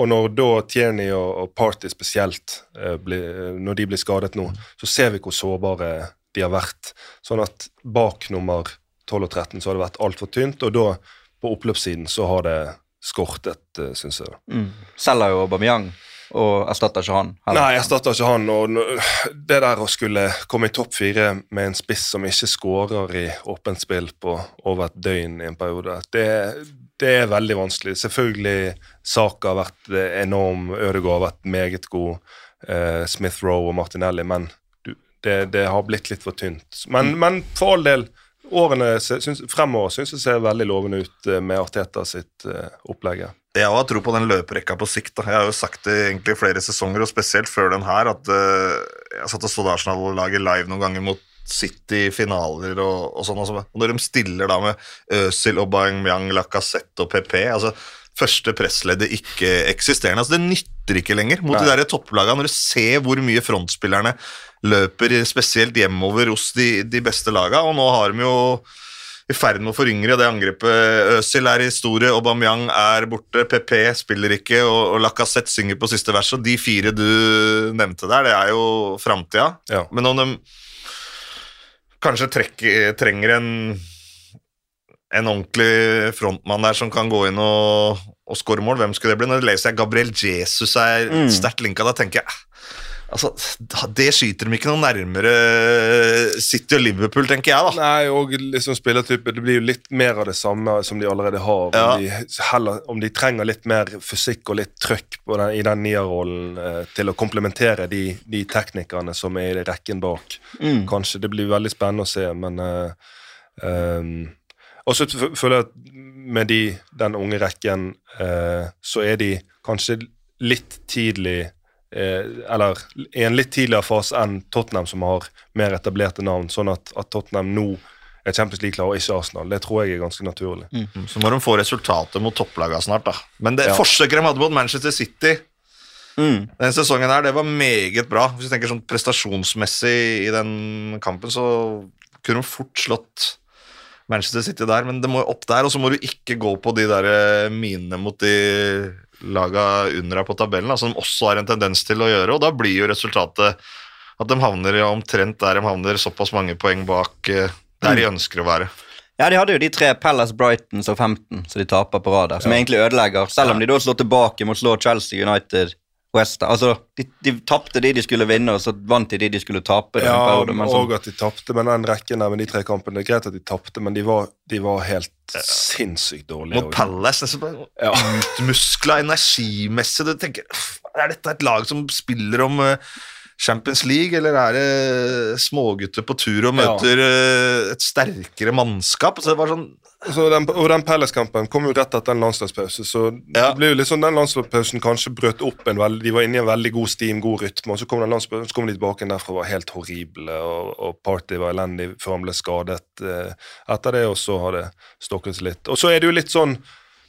Og når da Tierney og, og Party spesielt eh, blir, når de blir skadet nå, så ser vi hvor sårbare de har vært. Sånn at bak nummer 12 og 13 så har det vært altfor tynt, og da på oppløpssiden så har det skortet, uh, syns jeg. Mm. Selger jo Aubameyang og erstatter ikke han. heller. Nei, erstatter ikke han. og Det der å skulle komme i topp fire med en spiss som ikke skårer i åpent spill på over et døgn i en periode, det, det er veldig vanskelig. Selvfølgelig Saka har vært enorm, Ødegaard har vært meget god, eh, Smith Rowe og Martinelli, men du, det, det har blitt litt for tynt. Men, men for all del, årene synes, fremover syns jeg ser veldig lovende ut eh, med Arteta sitt eh, opplegg. Jeg har tro på den løperekka på sikt. Da. Jeg har jo sagt det egentlig flere sesonger, og spesielt før den her, at uh, jeg satt og så Arsenal-laget live noen ganger mot City i finaler og, og sånn. Og. Når de stiller da med Øzil, Aubameyang, Lacassette og PP altså Første pressleddet ikke-eksisterende. altså Det nytter ikke lenger mot de der topplagene. Når du ser hvor mye frontspillerne løper, spesielt hjemover hos de, de beste lagene, og nå har de jo i ferd med å foryngre det angrepet. Øzil er historie, Aubameyang er borte, PP spiller ikke, og, og Lacassette synger på siste vers. Og de fire du nevnte der, det er jo framtida. Ja. Men om de kanskje trekker, trenger en en ordentlig frontmann der som kan gå inn og, og skåre mål, hvem skulle det bli? Når jeg leser jeg Gabriel Jesus er Mm. sterkt linka, da tenker jeg "Ah, Altså, Det skyter dem ikke noe nærmere City og Liverpool, tenker jeg, da. Nei, og liksom spillertype Det blir jo litt mer av det samme som de allerede har. Ja. Om, de, heller, om de trenger litt mer fysikk og litt trøkk på den, i den nierrollen eh, til å komplementere de, de teknikerne som er i rekken bak. Mm. Kanskje. Det blir veldig spennende å se, men eh, eh, Og så føler jeg at med de, den unge rekken, eh, så er de kanskje litt tidlig eh, Eller i en litt tidligere fase enn Tottenham, som har mer etablerte navn. Sånn at, at Tottenham nå er Champions League-klar, og ikke Arsenal. Det tror jeg er ganske naturlig. Så må de få resultater mot topplagene snart, da. Men det Ja. forsøket de hadde mot Manchester City Mm. den sesongen her, det var meget bra. Hvis du tenker sånn prestasjonsmessig i den kampen, så kunne de fort slått Manchester City der, men det må jo opp der, og så må du ikke gå på de der eh, minene mot de laga under deg på tabellen, som også har en tendens til å gjøre, og da blir jo resultatet at de havner ja, omtrent der de havner, såpass mange poeng bak eh, der de ønsker å være. Ja, de hadde jo de tre Palace, Brightons og 15 som de taper på rad der, som egentlig ødelegger. Selv om de da slår tilbake mot slå Chelsea United West Altså, de, de tapte de de skulle vinne, og så vant de de de skulle tape. Ja, perioden, og at de tapte, men den rekken der med de tre kampene Det er greit at de tapte, men de var, de var helt sinnssykt dårlige. Mot Palace, nesten Ja. utmuskla energimessig. Du tenker, Er dette et lag som spiller om eh, Champions League, eller er det smågutter på tur og møter ja. et sterkere mannskap? Så det var sånn Så den, og den Palace-kampen kom jo rett etter en landslagspause, så Ja. det ble jo litt sånn den landslagspausen kanskje brøt opp en veldig De var inne i en veldig god steam, god rytme, og så kom den så kom de tilbake derfra og var helt horrible, og, og Party var elendig før han ble skadet eh, etter det, og så har det stokket seg litt. Og så er det jo litt sånn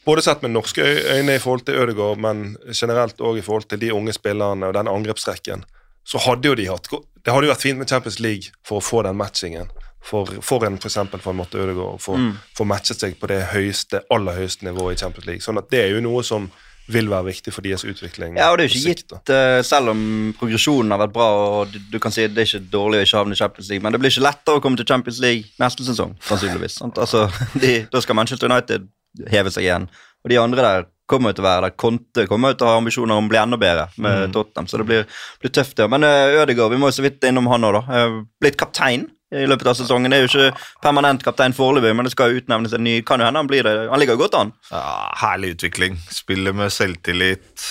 både sett med norske øyne i forhold til Ødegaard, men generelt òg i forhold til de unge spillerne og den angrepsrekken, så hadde jo de hatt Det hadde jo vært fint med Champions League for å få den matchingen. For, for en eksempel for en Marte Ødegaard å mm. få matchet seg på det høyeste, aller høyeste nivået i Champions League. Sånn at det er jo noe som vil være viktig for deres utvikling. Ja, og det er jo ikke sikt, gitt, eh, selv om progresjonen har vært bra, og du, du kan si det er ikke dårlig å ikke havne i Champions League, men det blir ikke lettere å komme til Champions League neste sesong, sannsynligvis. Altså, <laughs> de, da skal Manchester United heve seg igjen, og de andre der kommer jo til å være der. Conte kommer jo til å ha ambisjoner om å bli enda bedre med Tottenham, så det blir, blir tøft, ja. Men uh, Ødegaard, vi må jo så vidt innom han nå, da. Eh, blitt kaptein i løpet av sesongen. Det er jo ikke permanent kaptein foreløpig, men det skal jo utnevnes en ny. Kan jo hende han blir det. Han ligger jo godt an. ja, herlig utvikling. Spiller med selvtillit.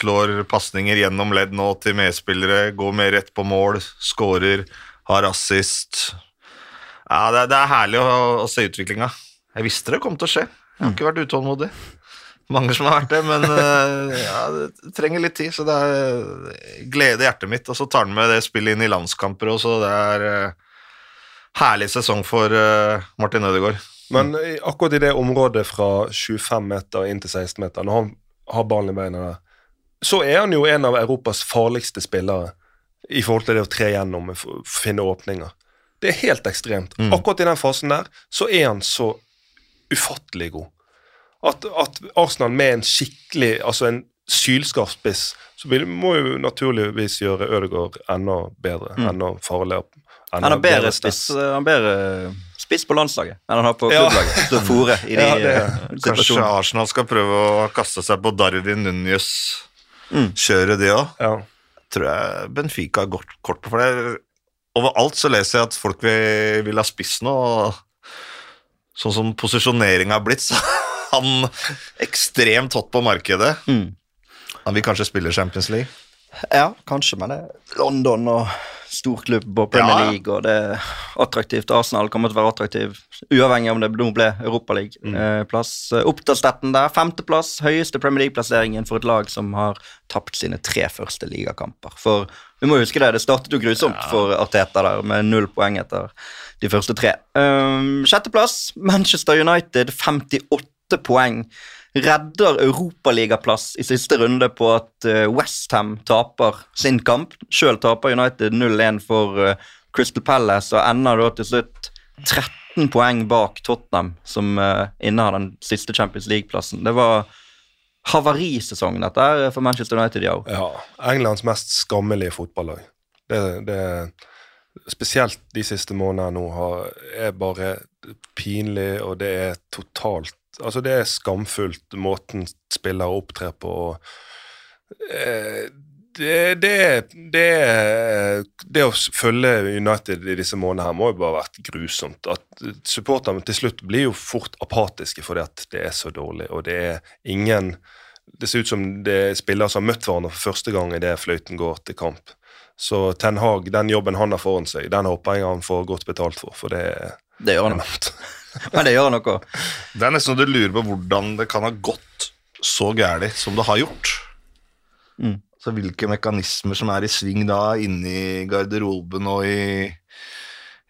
Slår pasninger gjennom ledd nå til medspillere. Går mer rett på mål. Skårer. Har assist. Ja, det, er- det er herlig å, å se utviklinga. Jeg visste det kom til å skje. Jeg har ikke vært utålmodig. Mange som har vært det, men eh, ja, det trenger litt tid. Så det er glede i hjertet mitt. Og så tar han med det spillet inn i landskamper også. Det er eh, herlig sesong for eh, Martin Ødegaard. Men akkurat i det området fra 25 meter inn til 16 meter, når han har ballen i beina der, så er han jo en av Europas farligste spillere i forhold til det å tre gjennom finne åpninger. Det er helt ekstremt. Akkurat i den fasen der så er han så ufattelig god. At, at Arsenal med en skikkelig, altså en sylskarp spiss, så vil, må jo naturligvis gjøre Ødegaard enda bedre, enda farligere. enda Han har bedre bedre spiss, han bedre spiss på landslaget enn han har på klubblaget. Ja. fore i <laughs> de Ja, det- eh, Kanskje. Arsenal skal prøve å kaste seg på Darwin Núñez. Kjøre det òg. Ja. Tror jeg Benfica har gått kort på for det. Overalt så leser jeg at folk vil, vil ha spiss nå. og Sånn som posisjoneringa har blitt, så han ekstremt hot på markedet. Mm. Han vil kanskje spille Champions League. Ja, kanskje, men det er London og storklubb og Premier Ja. League, og det er attraktivt. Arsenal kommer til å være attraktiv, uavhengig om det nå ble Europaliga-plass. Mm. Oppdalsstetten der, femteplass, høyeste Premier League-plasseringen for et lag som har tapt sine tre første ligakamper. For vi må huske det, det startet jo grusomt for Arteta der, med null poeng etter de første tre. Um, sjetteplass, Manchester United, 58 poeng redder europaligaplass i siste runde på at uh, Westham taper sin kamp. Sjøl taper United 0-1 for eh, Crystal Palace og ender da til slutt 13 poeng bak Tottenham, som uh, innehar den siste Champions League-plassen. Det var havarisesong dette for Manchester United i år. Ja, Englands mest skammelige fotballag. Spesielt de siste månedene nå har, er bare pinlig, og det er totalt Altså, det er skamfullt måten spillere opptrer på. og eh, det, det, det, det å følge United i disse månedene her må jo bare ha vært grusomt. At Supporterne til slutt blir jo fort apatiske fordi at det er så dårlig, og det er ingen Det ser ut som det er spillere som har møtt hverandre for første gang idet fløyten går til kamp. Så Ten Hag, den jobben han har foran seg, den håper jeg han får godt betalt for, for det er Det gjør han. <laughs> Men det gjør han noe. Det er nesten så du lurer på hvordan det kan ha gått så gærent som det har gjort. Mm. Så hvilke mekanismer som er i sving da, inni garderoben og i,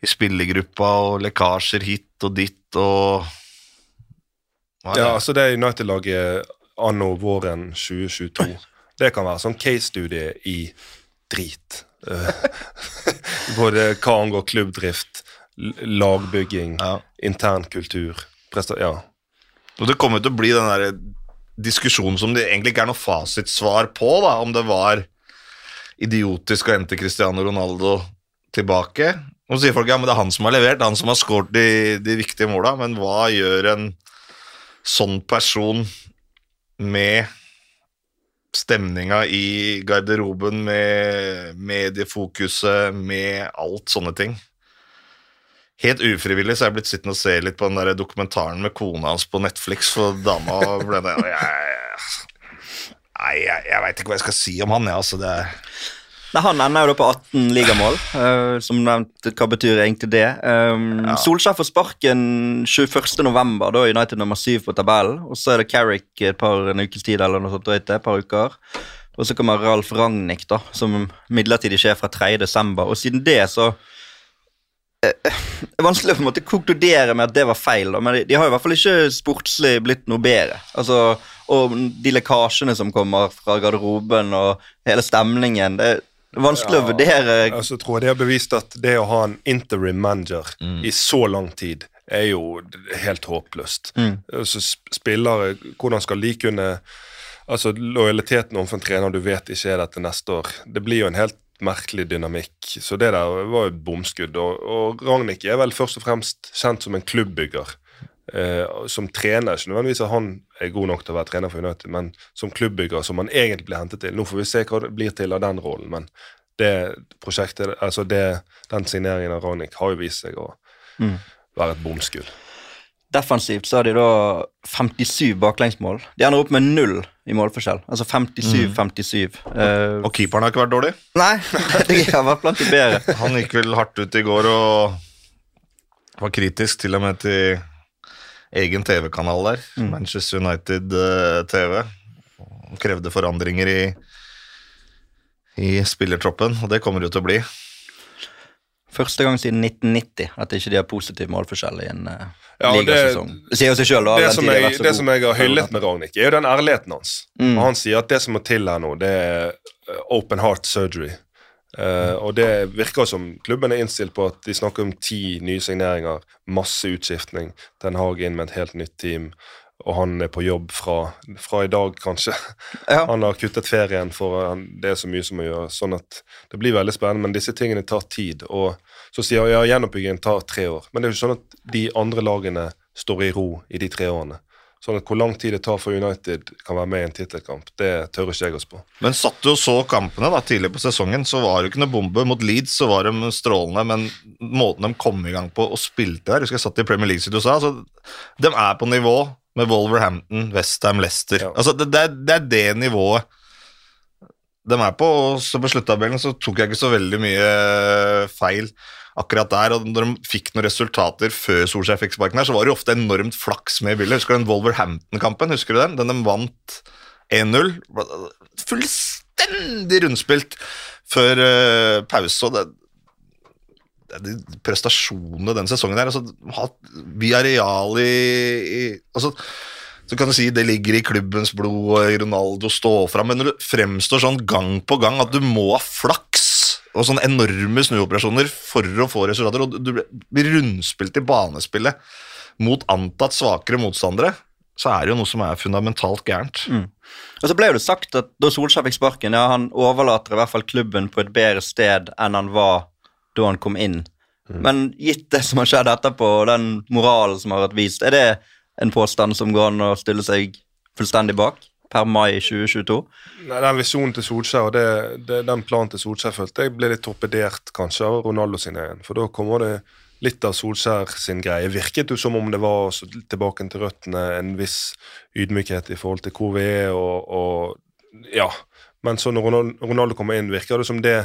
i spillergruppa, og lekkasjer hit og dit og Hva er Ja, altså det United-laget anno våren 2022, det kan være sånn case-studie i drit. Eh, <laughs> Både hva angår klubbdrift, lagbygging, Ja. intern kultur. Ja. Og det kommer til å bli den der diskusjonen som det egentlig ikke er noe fasitsvar på, da, om det var idiotisk å hente Cristiano Ronaldo tilbake. Så sier folk ja, men det er han som har levert, han som har skåret de, de viktige måla, men hva gjør en sånn person med stemninga i garderoben, med mediefokuset, med alt sånne ting? Helt ufrivillig så er jeg blitt sittende og se litt på den der dokumentaren med kona hans på Netflix, for dama ble det og jeg, Nei, jeg, jeg veit ikke hva jeg skal si om han, jeg, altså. Det er Nei, Han ender jo da på 18 ligamål. Uh, som nevnt, hva betyr egentlig det? Um, Ja. Solskjær får sparken 21.11., da er United nummer 7 på tabellen. Og så er det Carrick et par en ukes tid eller noe sånt, drøyt et par uker. Og så kommer Ralf Ragnhild da, som midlertidig sjef fra 3.12. Og siden det så vanskelig å på en måte konkludere med at det var feil, da, men de, de har i hvert fall ikke sportslig blitt noe bedre. Altså, og de lekkasjene som kommer fra garderoben, og hele stemningen det er vanskelig å vurdere. Altså, tror jeg de har bevist at det å ha en interim manager i så lang tid er jo helt håpløst. Mm. Altså, spillere, hvordan skal de kunne Altså, lojaliteten overfor en trener du vet ikke er der til neste år, det blir jo en helt merkelig dynamikk. Så det der var et bomskudd. Og, og Ragnhild er vel først og fremst kjent som en klubbbygger. Eh, som trener, ikke nødvendigvis at han er god nok til å være trener for United, men som klubbbygger, som han egentlig ble hentet til. Nå får vi se hva det blir til av den rollen, men det prosjektet, altså det, den signeringen av Ragnhild har jo vist seg å Mm. være et bomskudd. Defensivt så har de da 57 baklengsmål. De ender opp med null i målforskjell. Altså 57-57. Eh, Og keeperen har ikke vært dårlig. nei, de har vært blant de bedre. <laughs> Han gikk vel hardt ut i går og var kritisk til og med til egen TV-kanal der, Manchester United eh, TV. Og krevde forandringer i, i spillertroppen, og det kommer det jo til å bli. Første gang siden 1990 at ikke de har positiv målforskjell i en uh, Ja, det- ligasesong. Det sier jo seg sjøl. Det, som jeg, det som jeg har hyllet med Ragnhild, er jo den ærligheten hans. Mm. Og Han sier at det som må til her nå, det er eh, open heart surgery. Uh, og det virker som klubben er innstilt på at de snakker om ti nye signeringer, masse utskiftning, Den Hage inn med et helt nytt team, og han er på jobb fra, fra i dag, kanskje. <laughs> Ja. Han har kuttet ferien for han, det er så mye som må gjøres. Sånn at det blir veldig spennende, men disse tingene tar tid. Og så sier han ja, gjenoppbyggingen tar tre år. Men det er jo ikke sånn at de andre lagene står i ro i de tre årene. Sånn at hvor lang tid det tar for United kan være med i en tittelkamp, det tør ikke jeg å spå. Men satt du og så kampene da, tidlig på sesongen, så var det jo ikke noe bombe. Mot Leeds så var de strålende, men måten de kom i gang på og spilte der Husker jeg satt i Premier League, som du sa altså, De er på nivå med Wolverhampton, Westham, Leicester. Ja. Altså, det, det, er, det er det nivået de er på. Og så på sluttabellen så tok jeg ikke så veldig mye feil akkurat der. Og når de fikk noen resultater før Solskjær fikk sparken her, så var det jo ofte enormt flaks med i bildet. Husker du den Wolverhampton-kampen? Husker du den? Den de vant 1-0. Fullstendig rundspilt før uh, pause. og det det de prestasjonene den sesongen her altså, hatt Via Real i, i altså, Så kan du si det ligger i klubbens blod, og Ronaldo står fram, men når det fremstår sånn gang på gang at du må ha flaks og sånne enorme snuoperasjoner for å få resultater, og du blir rundspilt i banespillet mot antatt svakere motstandere, så er det jo noe som er fundamentalt gærent. Og så ble det sagt at da Solskjær fikk sparken, ja, han overlater i hvert fall klubben på et bedre sted enn han var da han kom inn. Men gitt det som har skjedd etterpå, og den moralen som har vært vist, er det en påstand som går an å stille seg fullstendig bak per mai 2022? Nei, Den visjonen til Solskjær og det, det, den planen til Solskjær følte jeg ble litt torpedert kanskje av Ronaldo sin egen. For da kommer det litt av Solskjær sin greie. Virket jo som om det var tilbake til røttene, en viss ydmykhet i forhold til hvor vi er og, og ja. Men så når Ronaldo, Ronaldo kommer inn, virker det som det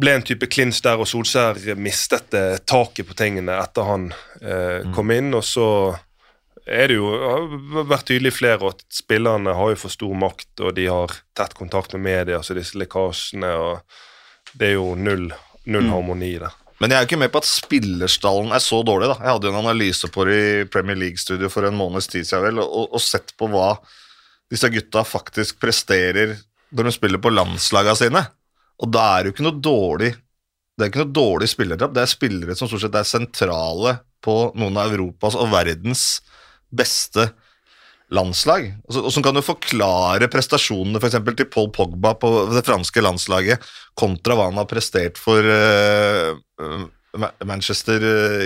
ble en type klins der, og Solskjær mistet det taket på tingene etter han eh, kom inn. Og så er det jo har vært tydelig flere at spillerne har jo for stor makt, og de har tett kontakt med media, så disse lekkasjene og Det er jo null, null harmoni der. Men jeg er jo ikke med på at spillerstallen er så dårlig. da. Jeg hadde jo en analyse på det i Premier League-studio for en måneds tid siden vel, og, og sett på hva disse gutta faktisk presterer når de spiller på landslagene sine. Og da er det jo ikke noe dårlig det er ikke noe dårlig spillertrapp. Det er spillere som stort sett er sentrale på noen av Europas og verdens beste landslag. Og så- kan jo forklare prestasjonene for eksempel, til Paul Pogba på det franske landslaget kontra hva han har prestert for eh, Manchester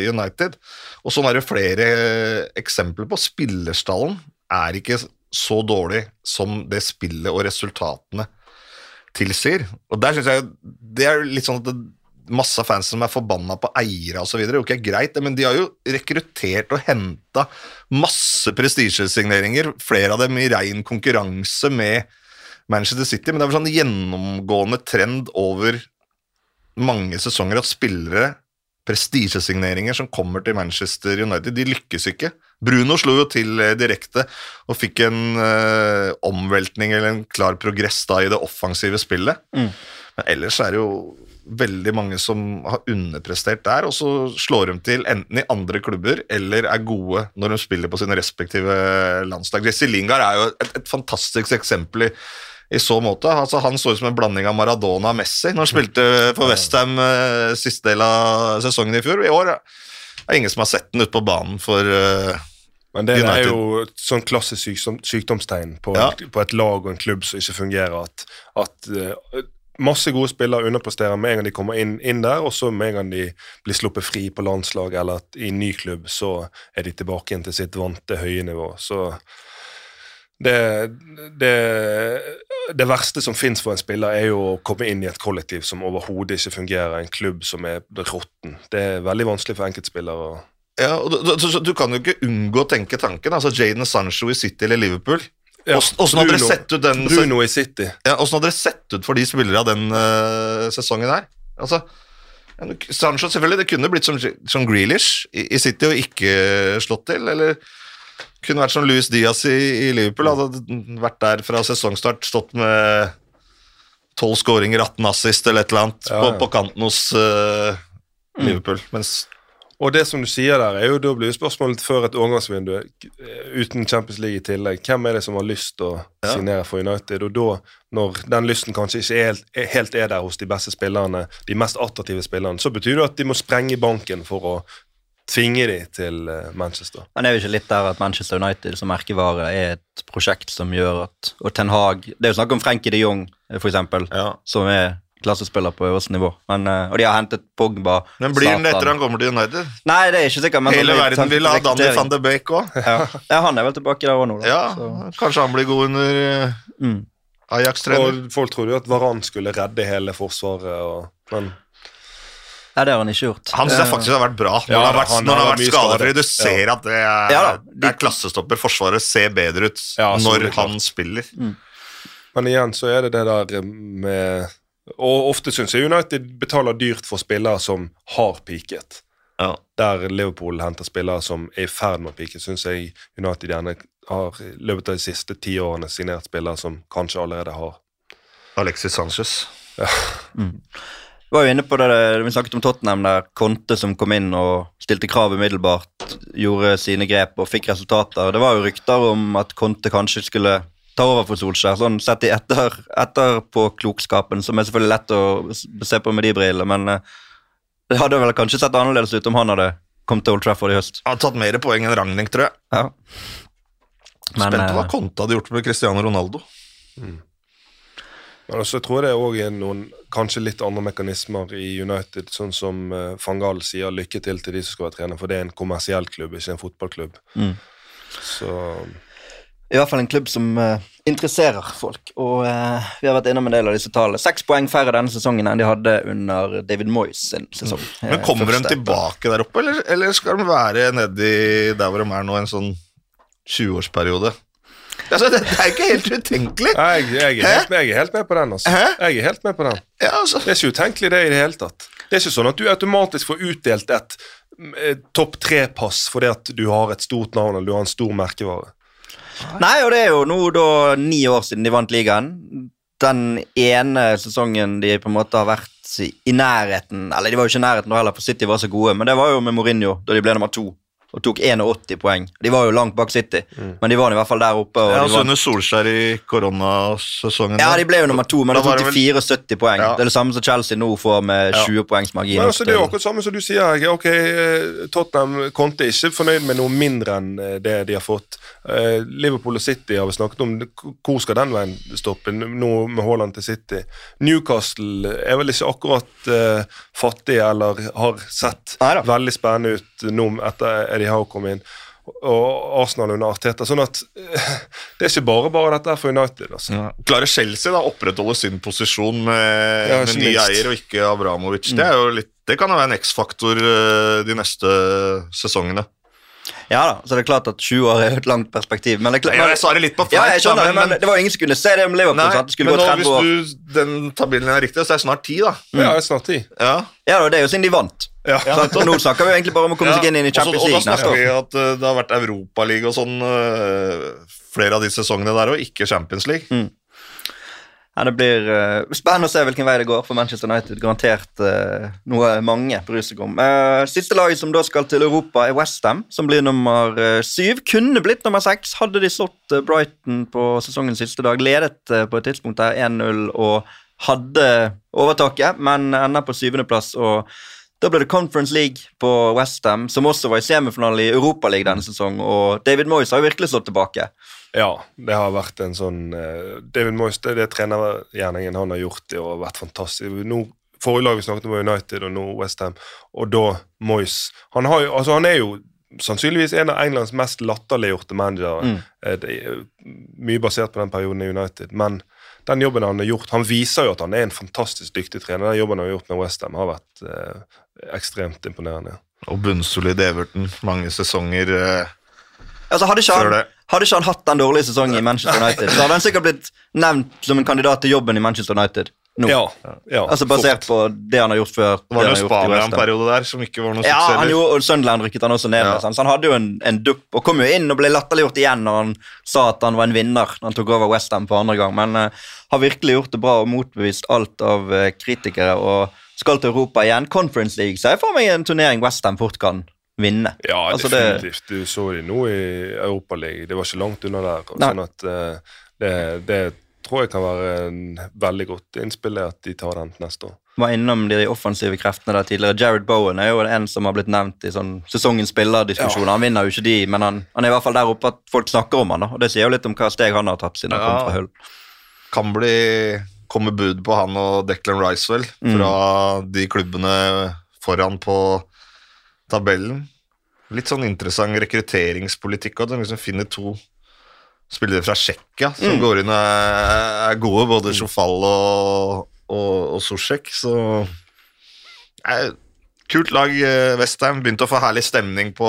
United. Og sånn er det flere eh, eksempler på. Spillerstallen er ikke så dårlig som det spillet og resultatene tilsier. Og der synes jeg Det er litt sånn at det, masse av fansen som er forbanna på eiere osv. Ikke greit, men de har jo rekruttert og henta masse prestisjesigneringer, flere av dem i rein konkurranse med Manchester City, men det er vel sånn gjennomgående trend over mange sesonger at spillere prestisjesigneringer som kommer til Manchester United, de lykkes ikke. Bruno slo jo til eh, direkte og fikk en eh, omveltning eller en klar progress da i det offensive spillet. Men ellers er det jo veldig mange som har underprestert der, og så slår de til enten i andre klubber eller er gode når de spiller på sine respektive landslag. Jesse Lingard er jo et, et fantastisk eksempel i, i så måte. Altså, han så ut som en blanding av Maradona og Messi når han spilte for Westham eh, siste del av sesongen i fjor. I år er ingen som har sett den ute på banen for uh, Men det er jo et sånn klassisk sykdom, sykdomstegn på, Ja. på et lag og en klubb som ikke fungerer. At, at uh, masse gode spillere underpresterer med en gang de kommer inn, inn der, og så med en gang de blir sluppet fri på landslag eller i ny klubb, så er de tilbake igjen til sitt vante høye nivå. Så det, det, det verste som fins for en spiller, er jo å komme inn i et kollektiv som overhodet ikke fungerer, en klubb som er råtten. Det er veldig vanskelig for enkeltspillere. Ja, og du, du, du kan jo ikke unngå å tenke tanken. altså Jaden Sancho i City eller Liverpool. Ja, Åssen hadde dere sett ut den Bruno i City. ja, Åssen hadde dere sett ut for de spillere av den uh, sesongen her? Altså, Sancho selvfølgelig, det kunne blitt som, som Grealish i, i City og ikke slått til, eller kunne vært som Luis Diaz i, i Liverpool, hadde vært der fra sesongstart, stått med 12 skåringer, 18 assist eller et eller annet Ja, På, ja. på kanten hos uh, Liverpool. Mens Og det som du sier der, er jo da blir spørsmålet før et overgangsvindu eh, uten Champions League i tillegg. Hvem er det som har lyst til å Ja. signere for United? Og da, når den lysten kanskje ikke helt, er helt er der hos de beste spillerne, de mest attraktive spillerne, så betyr det at de må sprenge banken for å tvinge de til eh, Manchester. Men er jo ikke litt der at Manchester United som merkevare er et prosjekt som gjør at Og Ten Hag Det er jo snakk om Frenkie de Jong, for eksempel, ja. som er klassespiller på øverste nivå. Men, eh, og de har hentet Pogba. Men blir han det etter han kommer til United? Nei, det er ikke sikkert. Men Hele sånn verden vil ha Danny van de Beek òg. Ja. ja, han er vel tilbake der òg nå, da. Ja, Så, kanskje han blir god under eh, mm. Ajax-trener. Folk trodde jo at Varan skulle redde hele forsvaret, og, men Nei, det har han ikke gjort. Han synes jeg faktisk har vært bra når Ja, han har vært, han når han har vært vært skadefri. Du ser at det er, Ja det er klassestopper. Forsvaret ser bedre ut Ja, når han spiller. Men igjen så er det det der med Og ofte syns jeg United betaler dyrt for spillere som har peaket. Ja. Der Liverpool henter spillere som er i ferd med å peake, syns jeg United gjerne har i løpet av de siste ti årene signert spillere som kanskje allerede har. Alexis Sanchez. Vi var jo inne på det, vi snakket om Tottenham, der Conte som kom inn og stilte krav umiddelbart, gjorde sine grep og fikk resultater. Det var jo rykter om at Conte kanskje skulle ta over for Solskjær, sånn sett i etter, etterpåklokskapen, som er selvfølgelig lett å se på med de brillene, men eh, det hadde vel kanskje sett annerledes ut om han hadde kommet til Old Trafford i høst. Han hadde tatt mer poeng enn Ragnhild, tror jeg. Ja. Men, Spent på hva eh, Conte hadde gjort med Cristiano Ronaldo. Men også tror jeg det òg er noen kanskje litt andre mekanismer i United, sånn som uh, van Gaal sier lykke til til de som skal være trener, for det er en kommersiell klubb, ikke en fotballklubb. Mm. Så i hvert fall en klubb som uh, interesserer folk. Og uh, vi har vært innom en del av disse tallene. Seks poeng færre denne sesongen enn de hadde under David Moyes sin sesong. Men Eh, kommer de tilbake der oppe, eller, eller skal de være nedi der hvor de er nå, en sånn 20-årsperiode? Altså, det, det er ikke helt utenkelig. Jeg, jeg, er helt, med- jeg er helt med på den. altså. Hæ? Jeg er helt med på den. Ja, altså. Det er ikke utenkelig det i det hele tatt. Det er ikke sånn at du automatisk får utdelt et, eh, topp tre-pass fordi at du har et stort navn eller du har en stor merkevare. Nei, og det er jo nå da ni år siden de vant ligaen. Den ene sesongen de på en måte har vært i, i nærheten Eller de var jo ikke i nærheten da heller, for City var så gode, men det var jo med Mourinho da de ble nummer to og tok 81 poeng. De var jo langt bak City, men de var i hvert fall der oppe. Og Ja, de altså vant- under Solskjær i koronasesongen. Ja, de ble jo nummer to, men Da de tok de til 74 poeng. Ja. Det er det samme som Chelsea nå får med Ja. 20 poengs margin. Men altså, det er jo akkurat samme som du sier. Hege. Ok, eh, Tottenham Conte er ikke fornøyd med noe mindre enn eh, det de har fått. Eh, Liverpool og City har vi snakket om. Hvor skal den veien stoppe nå med Haaland til City? Newcastle er vel ikke akkurat uh, fattig eller har sett Neida. veldig spennende ut nå etter Eddie Howe kom inn. Og Arsenal under Arteta. Sånn at <laughs> det er ikke bare bare dette for United. altså. Ja. Klarer Chelsea da opprettholde sin posisjon med, Ja, med ny eier og ikke Abramovic? Det, er jo litt, det kan jo være en X-faktor eh, de neste sesongene. Ja da, så det er klart at 20 år er jo et langt perspektiv. Men det klart, Ja, jeg sa det litt på ja, jeg skjønner da, men det var ingen som kunne se det om Liverpool. Nei, sant? Det skulle men gå nå, 30 år. hvis du, den tabellen er riktig, så er det snart 10, da. Ja, det er snart 10. Ja. Ja, det er jo siden de vant. Ja. Og nå snakker vi jo egentlig bare om å komme seg inn i Champions League. og da snakker vi at uh, det har vært Europaliga og sånn uh, flere av de sesongene der, og ikke Champions League. Mm. Ja, det blir uh, spennende å se hvilken vei det går for Manchester United. Garantert uh, noe mange bryr seg om. Uh, siste laget som da skal til Europa, er Westham, som blir nummer syv. Kunne blitt nummer seks hadde de slått Brighton på sesongens siste dag. Ledet på et tidspunkt der 1-0 og hadde overtaket, men ender på syvendeplass. og da ble det Conference League på Westham, som også var i semifinale i Europaligaen denne sesongen. Og David Moyes har virkelig slått tilbake. Ja, det har vært en sånn uh, David Moyes, det det trenergjerningen han har gjort, det har vært fantastisk. Nå, forrige lag vi snakket om var United, og nå Westham, og da Moyes. Han, har jo, altså han er jo sannsynligvis en av Englands mest latterliggjorte managere. Mm. Eh, det er mye basert på den perioden i United, men den jobben han har gjort Han viser jo at han er en fantastisk dyktig trener. Den jobben han har gjort med Westham, har vært eh, ekstremt imponerende. Og bunnsolid Everton, mange sesonger eh, Altså, hadde, ikke før han, det. Hadde ikke han hatt den dårlige sesongen i Manchester United, så hadde han sikkert blitt nevnt som en kandidat til jobben i Manchester United nå. Ja, ja, altså Basert på det han har gjort før. Det var det Spania en periode der som ikke var noe Ja, suksess. gjorde, og Sunderland rykket han også ned Ja. så han hadde jo en, en dupp, og kom jo inn og ble latterliggjort igjen når han sa at han var en vinner når han tok over Westham for andre gang, men uh, har virkelig gjort det bra og motbevist alt av uh, kritikere, og skal til Europa igjen. Conference League, så jeg får meg en turnering Westham fort kan vinne. Ja, Altså, det- definitivt. Du så de nå i Europaligaen. Det var ikke langt unna der. Nei. Sånn at uh, det, det tror jeg kan være en veldig godt innspill, det at de tar den neste år. var innom de offensive kreftene der tidligere. Jared Bowen er jo en som har blitt nevnt i sånn sesongens spillerdiskusjoner. Han vinner jo ikke de, men han, han er i hvert fall der oppe at folk snakker om han da. Og det sier jo litt om hva steg han har tatt siden han Ja. kom fra Hull. Kan bli komme bud på han og Declan Rice, vel, Mm. fra de klubbene foran på tabellen. Litt sånn interessant rekrutteringspolitikk òg. de liksom finner to spillere fra Tsjekkia som Mm. går inn og er, er gode, både Sjofal og, og, og Sosjek, så eh, Kult lag, eh, Westham. Begynte å få herlig stemning på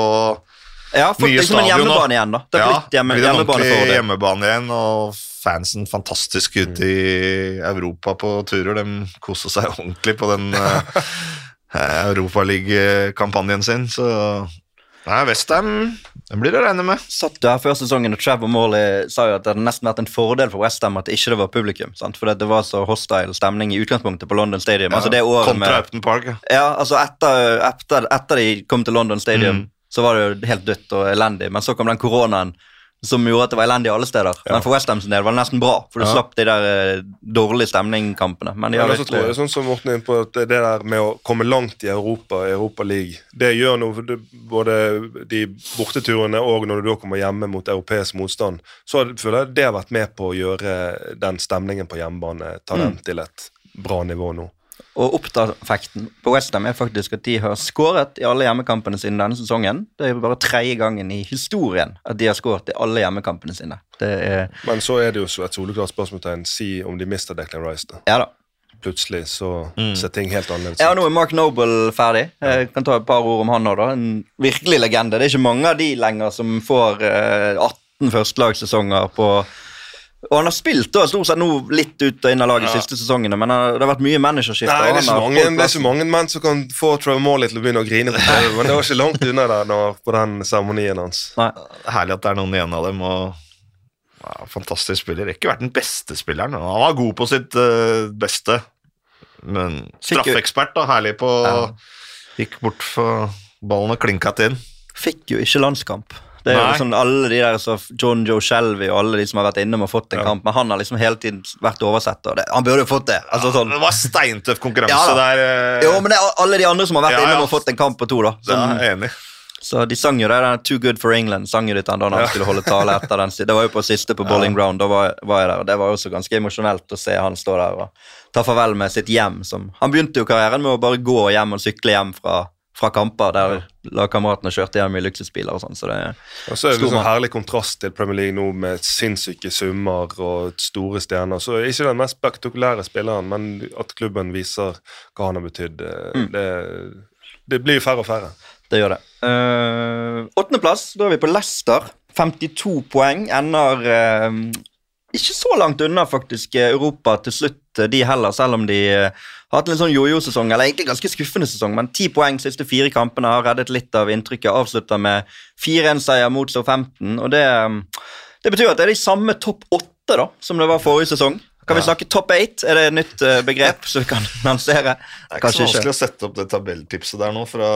Ja, for, Nye liksom stadion hjemmebane igjen, da. Det har blitt hjemme, blir en ordentlig hjemmebane igjen, og fansen fantastisk ute i Europa på turer. De koser seg <laughs> ordentlig på den uh, <laughs> Europaliga-kampanjen sin, så Nei, Westham blir det å regne med. Satt du her før sesongen og Trevor Morley sa jo at det hadde nesten vært en fordel for Westham at det ikke var publikum. sant? For det var så hostile stemning i utgangspunktet på London Stadium. altså det året Kontra med... Upton Park. ja. Ja, altså etter, etter, etter de kom til London Stadium, Mm. så var det jo helt dødt og elendig. Men så kom den koronaen som gjorde at det var elendig alle steder. Men for Westham sin del var det nesten bra, for du Ja. slapp de der eh, dårlige stemningkampene. Men de har Men tror jeg, sånn som Morten er inne på, at det der med å komme langt i Europa, i Europa League, det gjør noe både de borteturene og når du da kommer hjemme mot europeisk motstand, så føler jeg det har vært med på å gjøre den stemningen på hjemmebane, ta Mm. til et bra nivå nå. Og opptakten på Westham er faktisk at de har skåret i alle hjemmekampene sine denne sesongen. Det er bare tredje gangen i historien at de har skåret i alle hjemmekampene sine. Det er Men så er det jo så et soleklart spørsmålstegn. Si om de mister Declan Rice, da. Ja da. Plutselig så ser ting helt annerledes ut. Ja, nå er Mark Noble ferdig. Jeg kan ta et par ord om han òg, da. En virkelig legende. Det er ikke mange av de lenger som får eh, 18 førstelagssesonger på Og han har spilt da stort sett nå litt ut og inn av laget de siste sesongene, men det har vært mye managerskifte. Nei, det er, så mange, det er så mange menn som kan få Trevor Morley til å begynne å grine på TV, men det var ikke langt unna der nå, på den seremonien hans. Nei. Herlig at det er noen igjen av dem. og ja, Fantastisk spiller. Ikke vært den beste spilleren. Han var god på sitt uh, beste, men straffeekspert. da, Herlig på Ja. Gikk bort for ballen og klinka til inn. Fikk jo ikke landskamp. Det er jo sånn Alle de der så John Joe Shelby og alle de som har vært innom og fått en Ja. kamp, men han har liksom hele tiden vært oversett. Og det, han burde jo fått det. Altså sånn Det var steintøff konkurranse Ja der. eh, Jo, men det er alle de andre som har vært Ja, ja. innom og fått en kamp på to, da. ja, jeg er enig. Så de sang jo det der Too Good for England sang jo han da han Ja. skulle holde tale etter den. Det var jo på siste på Bowling Ground, da var, var jeg der. og Det var også ganske emosjonelt å se han stå der og ta farvel med sitt hjem. Som, han begynte jo karrieren med å bare gå hjem og sykle hjem fra, fra kamper der lagkameratene kjørte hjem i luksusbiler og sånn. Så det Og så er det en liksom mann. herlig kontrast til Premier League nå med sinnssyke summer og store stjerner. Så ikke den mest spektakulære spilleren, men at klubben viser hva han har betydd. eh, Mm. Det, det blir færre og færre. Det gjør det. Uh, Åttendeplass, da er vi på Leicester. 52 poeng. Ender uh, ikke så langt unna faktisk eh, Europa til slutt, eh, de heller, selv om de eh, har hatt en litt sånn jojo-sesong, eller egentlig ganske skuffende sesong, men ti poeng siste fire kampene har reddet litt av inntrykket. Avslutta med 4-1-seier mot Southampton, og det, eh, det betyr at det er de samme topp åtte da, som det var forrige sesong. Kan vi snakke topp eight? Er det et nytt eh, begrep som vi kan <laughs> lansere? Det er ikke Kanskje så vanskelig å sette opp det tabelltipset der nå, fra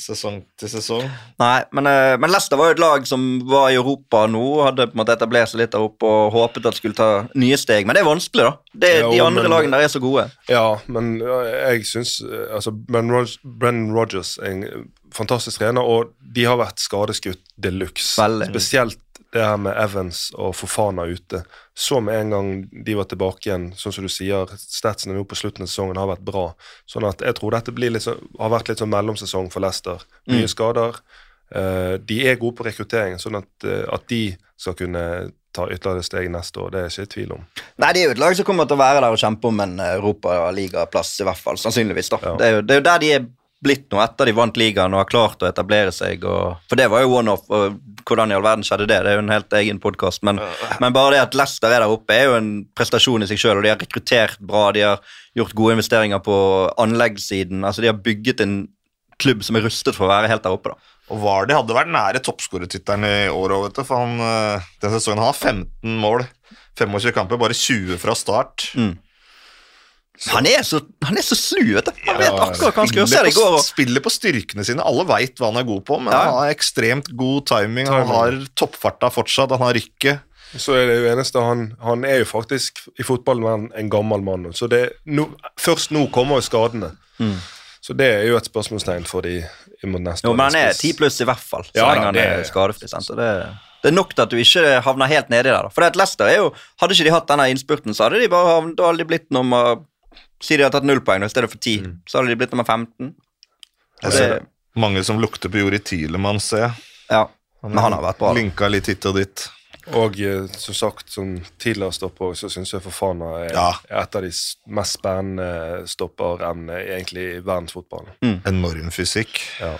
sesong til sesong. Nei, men, eh, men Leicester var jo et lag som var i Europa nå, hadde på en måte etablert seg litt der oppe og håpet at skulle ta nye steg. Men det er vanskelig, da. Det, Jo, de andre men- lagene der er så gode. Ja, men jeg syns eh, altså, Brennan Rogers er en fantastisk trener, og de har vært skadeskutt de luxe. Spesielt det her med Evans og Fofana ute. Så med en gang de var tilbake igjen, sånn som du sier, statsene nå på slutten av sesongen har vært bra. Sånn at jeg tror dette sånn, har vært litt sånn mellomsesong for Leicester. Mye Mm. skader. Uh, de er gode på rekruttering, sånn at, uh, at de skal kunne ta ytterligere steg neste år, det er jeg ikke i tvil om. Nei, det er jo et lag som kommer til å være der og kjempe om en europaligaplass, i hvert fall. Sannsynligvis, da. Ja. Det, er jo, det er jo der de er blitt nå, etter de vant ligaen og har klart å etablere seg. Og, for det var jo one-off, og hvordan i all verden skjedde det? Det er jo en helt egen podkast. Men, men bare det at Leicester er der oppe, er jo en prestasjon i seg sjøl, og de har rekruttert bra. De har gjort gode investeringer på anleggssiden. Altså, de har bygget en klubb som er rustet for å være helt der oppe, da. Og Vardy hadde vært nære toppskårertittelen i år òg, vet du. For han, eh, den sesongen han har 15 mål, 25 kamper, bare 20 fra start. Mm. Han er så, han er så slu, vet du. Han vet akkurat hva han skal gjøre. Se Spiller det går. Og, spiller på styrkene sine. Alle veit hva han er god på, men Ja. han har ekstremt god timing. Han har toppfarta fortsatt, han har rykket. Så er det jo eneste han, han er jo faktisk i fotballen en, en gammel mann. Så det, no, først nå kommer jo skadene. Mm. Så det er jo et spørsmålstegn for de mot neste år. men han er ti pluss i hvert fall, så Ja, lenge han det er skadefri. sant? Så det, det er nok til at du ikke havner helt nedi der. For det at Leicester er jo, Hadde ikke de hatt denne innspurten, så hadde de bare havnet, hadde de blitt nummer Si de hadde tatt null poeng i stedet for ti, Mm. så hadde de blitt nummer 15. Jeg Det, mange som lukter på Jori Tielemann, ser jeg. ja, Men han har vært bra. Linka litt hit og dit. Og eh, som sagt, som tidligere stopper, så syns jeg Fofana er, Ja. et av de mest spennende stopperemnene egentlig i verdensfotballen. Enorm fysikk. Ja.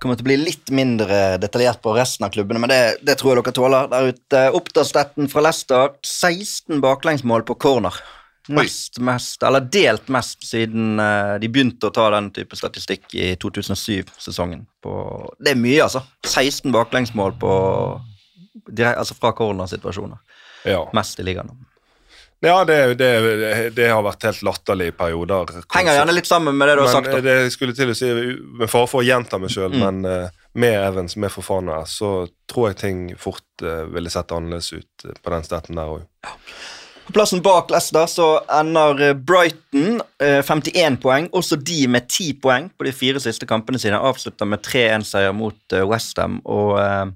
kommer til å bli litt mindre detaljert på resten av klubbene, men det, det tror jeg dere tåler der ute. Oppdalsstetten fra Leicester, 16 baklengsmål på corner. Nest mest, eller delt mest siden uh, de begynte å ta den type statistikk i 2007-sesongen. Det er mye, altså. 16 baklengsmål på direkt, altså fra cornersituasjoner. ja. Mest i ligaen. ja det, det, det har vært helt latterlig i perioder. Henger gjerne litt sammen med det du har sagt. da. det jeg skulle til å si, med fare for å gjenta meg sjøl, Mm. men eh, med Evans, med Fofana, så tror jeg ting fort uh, ville sett annerledes ut eh, på den stetten der òg. På plassen bak Leicester så ender eh, Brighton eh, 51 poeng. Også de med 10 poeng på de fire siste kampene sine. Avslutter med 3-1-seier mot eh, Westham. Og eh,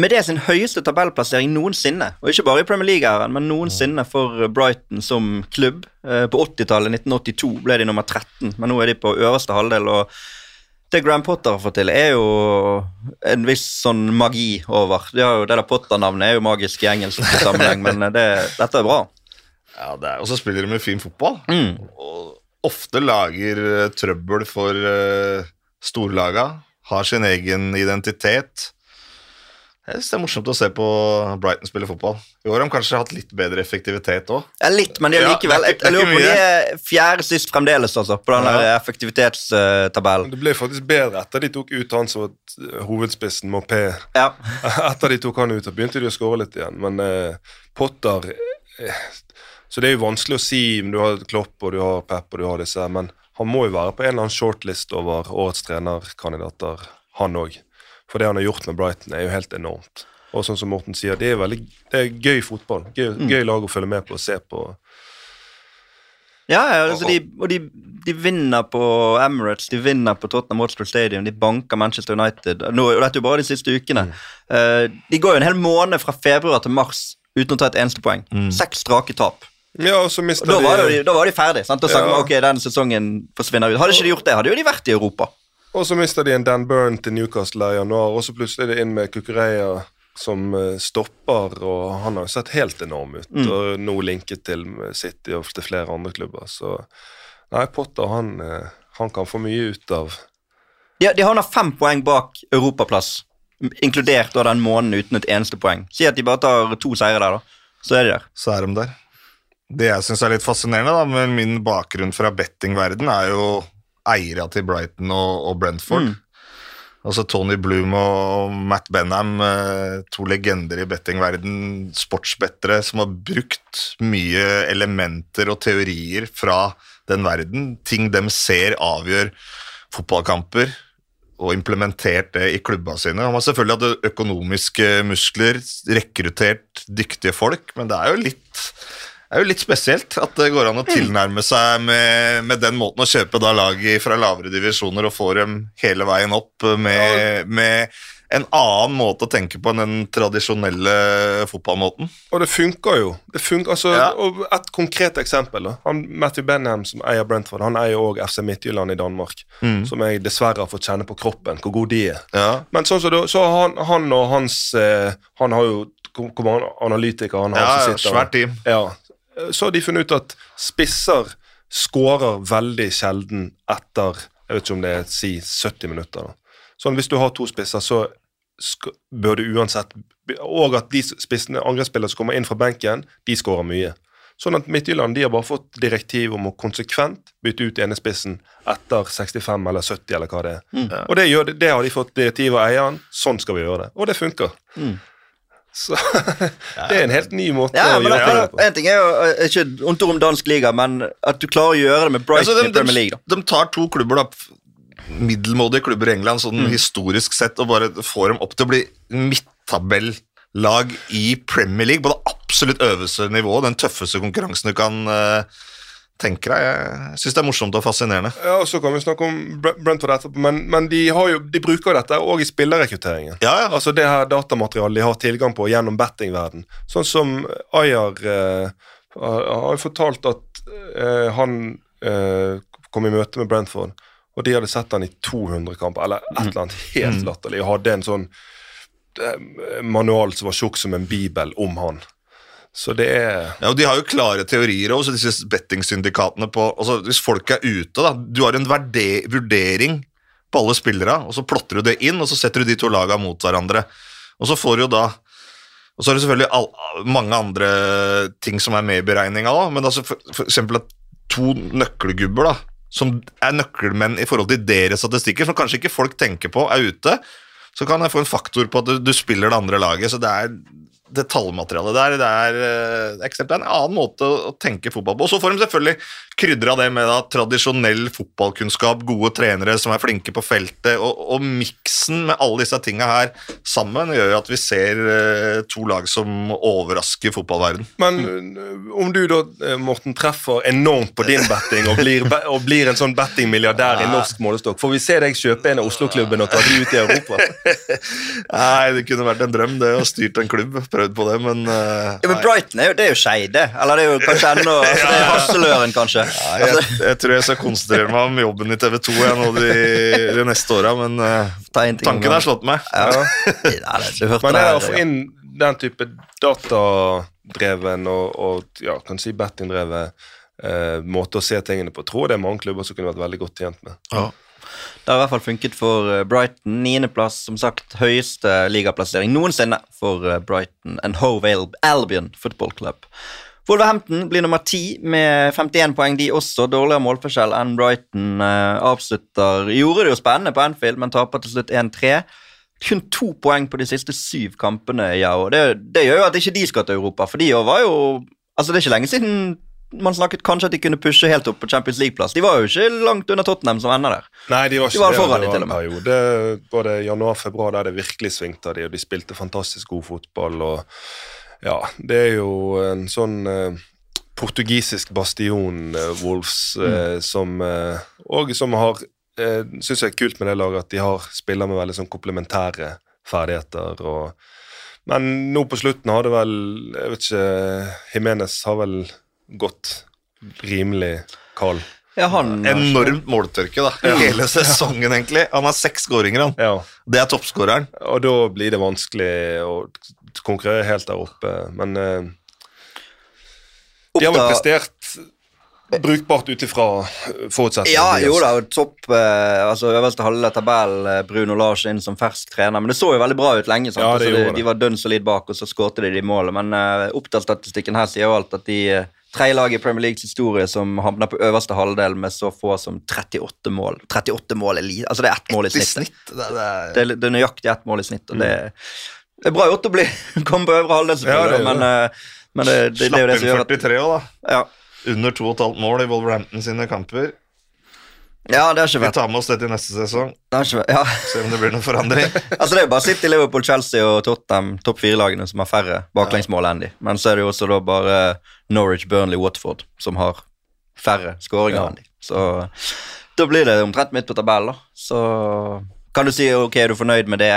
med det sin høyeste tabellplassering noensinne. Og ikke bare i Premier League-æren, men noensinne for Brighton som klubb. Eh, På 80-tallet, 1982, ble de nummer 13, men nå er de på øverste halvdel. og det Graham Potter har fått til, er jo en viss sånn magi over. Det, har jo, det der Potter-navnet er jo magisk i engelsk sammenheng, men det, dette er bra. Ja, det er, Og så spiller de med fin fotball. Mm. Og ofte lager eh, trøbbel for uh, storlaga. Har sin egen identitet. Jeg synes Det er morsomt å se på Brighton spille fotball. I år har de kanskje hatt litt bedre effektivitet òg. Ja, litt, men det er likevel Jeg lurer på det de er er fjerde sist fremdeles, altså, på den Ja. effektivitetstabellen. Det ble faktisk bedre etter de tok ut han som hovedspissen, Mopé. Ja. <laughs> Etter de tok han ut, så begynte de å skåre litt igjen. Men eh, Potter eh, Så det er jo vanskelig å si om du har Klopp og du har Pep og du har disse, men han må jo være på en eller annen shortlist over årets trenerkandidater, han òg. For det han har gjort med Brighton, er jo helt enormt. Og sånn som Morten sier, det er veldig det er gøy fotball. Gøy, gøy lag å følge med på og se på. Ja, ja altså de, og de, de vinner på Emirates, de vinner på Tottenham Hotspur Stadium, de banker Manchester United. Nå, og dette er jo bare de siste ukene. Eh, de går jo en hel måned fra februar til mars uten å ta et eneste poeng. Seks strake tap. Ja, og så Og mister da var, de de, da var de ferdige. Sant? Da sa Ja. man ok, den sesongen forsvinner ut. Hadde ikke de gjort det, hadde jo de vært i Europa. Og så mister de en Dan Burn til Newcastle i januar, og så plutselig er det inn med Kukureya som eh, stopper, og han har jo sett helt enorm ut. Og nå linket til City og til flere andre klubber. Så nei, Potter han, eh, han kan få mye ut av De, de havner fem poeng bak europaplass, inkludert da den måneden uten et eneste poeng. Si at de bare tar to seire der, da. Så er de der. Så er de der. Det jeg syns er litt fascinerende da, med min bakgrunn fra bettingverden, er jo eiere til Brighton og, og Brentford. Mm. Altså Tony Bloom og Matt Benham, eh, to legender i bettingverden, sportsbettere som har brukt mye elementer og teorier fra den verden. Ting de ser avgjør fotballkamper, og implementert det i klubba sine. Han har selvfølgelig hatt økonomiske muskler, rekruttert dyktige folk, men det er jo litt det er jo litt spesielt at det går an å tilnærme seg med, med den måten å kjøpe da lag fra lavere divisjoner og få dem hele veien opp med, med en annen måte å tenke på enn den tradisjonelle fotballmåten. Og det funker jo. Det funker, altså, Ja. og Et konkret eksempel. Han, Matthew Benham, som eier Brentford, han eier òg FC Midtjylland i Danmark. Som jeg dessverre har fått kjenne på kroppen hvor gode de er. Ja. Men sånn da, så han, han og hans eh, Han har jo hvor mange analytikere han har Ja, som sitter svært team. Ja. Så har de funnet ut at spisser skårer veldig sjelden etter jeg vet ikke om det er si 70 minutter. Da. Sånn Hvis du har to spisser, så bør du uansett Og at de spissene, angrepsspillere som kommer inn fra benken, de skårer mye. Sånn at Midtjylland de har bare fått direktiv om å konsekvent bytte ut ene spissen etter 65 eller 70 eller hva det er. Og det, gjør, det har de fått direktiv av eieren. Sånn skal vi gjøre det. Og det funker. Så <laughs> det er en helt ny måte Ja, å gjøre det, det på. En ting er jo eh, ikke ondt om dansk liga, men at du klarer å gjøre det med Brighton ja, de, i Premier League. de, de tar to klubber, da, middelmådige klubber i England, sånn historisk sett, og bare får dem opp til å bli midttabellag i Premier League, på det absolutt øverste nivået, den tøffeste konkurransen du kan eh, tenke jeg. Jeg syns det er morsomt og fascinerende. Ja, og Så kan vi snakke om Brentford etterpå, men, men de, har jo, de bruker dette òg i spillerrekrutteringen. Ja, ja. Altså det her datamaterialet de har tilgang på gjennom bettingverden. Sånn som Ayer eh, har fortalt at eh, han eh, kom i møte med Brentford, og de hadde sett han i 200 kamper, eller et eller annet helt latterlig, og hadde en sånn eh, manual som var tjukk som en bibel om han. Så det er Ja, og De har jo klare teorier også, disse bettingsyndikatene på altså Hvis folk er ute, da Du har en vurdering på alle spillere, og så plotter du det inn, og så setter du de to lagene mot hverandre. Og så får du jo da Og så er det selvfølgelig all, mange andre ting som er med i beregninga òg, men altså for, for eksempel at to nøkkelgubber da, som er nøkkelmenn i forhold til deres statistikker, som kanskje ikke folk tenker på, er ute, så kan jeg få en faktor på at du, du spiller det andre laget. Så det er, det tallmaterialet der, det er, eksempel det er det er en annen måte å, tenke fotball på. Og så får de selvfølgelig krydra det med da, tradisjonell fotballkunnskap, gode trenere som er flinke på feltet, og, og miksen med alle disse tinga her sammen gjør at vi ser eh, to lag som overrasker fotballverden. Men øh, om du da, Morten, treffer enormt på din betting og blir, og blir en sånn bettingmilliardær i norsk målestokk, får vi se deg kjøpe en av Oslo-klubbene og ta de ut i Europa? <laughs> Nei, det kunne vært en drøm, det, å styrt en klubb. Prøvd på det, men uh, Ja, men. Brighton er jo, det er jo Skeide. Eller det er jo kanskje <laughs> ennå altså, Det er Hasseløren, kanskje. Ja, jeg, jeg tror jeg skal konsentrere meg om jobben i TV 2 jeg, nå de, de neste åra, men uh, Ta ting tanken har slått meg. Ja. Nei, det, du hørte Men det er å få inn den type datadreven og, og ja, kan si bettingdrevet eh, måte å se tingene på, tror jeg det er mange klubber som kunne vært veldig godt tjent med. Det har i hvert fall funket for eh, Brighton. Niendeplass, som sagt, høyeste ligaplassering noensinne for eh, Brighton and Hove Albion Football Club. Wolverhampton blir nummer ti med 51 poeng. De også dårligere målforskjell enn Brighton. eh, avslutter Gjorde det jo spennende på Anfield, men taper til slutt 1-3. Kun to poeng på de siste syv kampene. Ja, og det, det gjør jo at ikke de skal til Europa, for de var jo Altså, det er ikke lenge siden man snakket kanskje at de kunne pushe helt opp på Champions League-plass. De var jo ikke langt under Tottenham som ender der. Nei, de var De ikke var det. foran det de, var en periode, både januar-februar, der det virkelig svingte av de, og de spilte fantastisk god fotball. og ja, Det er jo en sånn eh, portugisisk bastion, eh, Wolves, eh, som eh, og som har eh, Syns jeg er kult med det laget at de har spiller med veldig sånn komplementære ferdigheter. og men nå på slutten har det vel Jeg vet ikke Jimenez har vel gått rimelig kald. Ja, han Enormt måltørke, da. Hele sesongen, egentlig. Han har seks skåringer, han. Ja. Det er toppskåreren. Og da blir det vanskelig å konkurrere helt der oppe. Men uh, de har vel prestert brukbart ut ifra forutsetningene. Ja, jo da, topp eh, altså Øverste halve tabell tabellen, eh, Bruno Lars inn som fersk trener. Men det så jo veldig bra ut lenge. sant? Ja, det altså, de, det. de var dønn solid bak, og så skårte de de målet. Men uh, Oppdal-statistikken her sier jo alt at de uh, tredje lag i Premier Leagues historie som havner på øverste halvdel med så få som 38 mål. 38 mål er li Altså, det er ett mål i snitt. snitt. Det, er, Det det er nøyaktig ett mål i snitt, og det, det er bra gjort å bli, <laughs> komme på øvre halvdel, Ja, selvfølgelig, er men, eh, men det, det, det er jo det som inn gjør at 43 òg, da. ja. Under 2,5 mål i Wolverhampton sine kamper. Ja, det har ikke Vi tar med oss det til neste sesong. det har ikke vært ja. Se om det blir noen forandring. <laughs> Altså Det er jo bare City, Liverpool, Chelsea og Tottenham, topp fire-lagene, som har færre baklengsmål enn de. Men så er det jo også da bare Norwich, Burnley, Watford som har færre skåringer Ja. enn de. Så da blir det omtrent midt på tabellen. da. Så kan du si ok, er du fornøyd med det?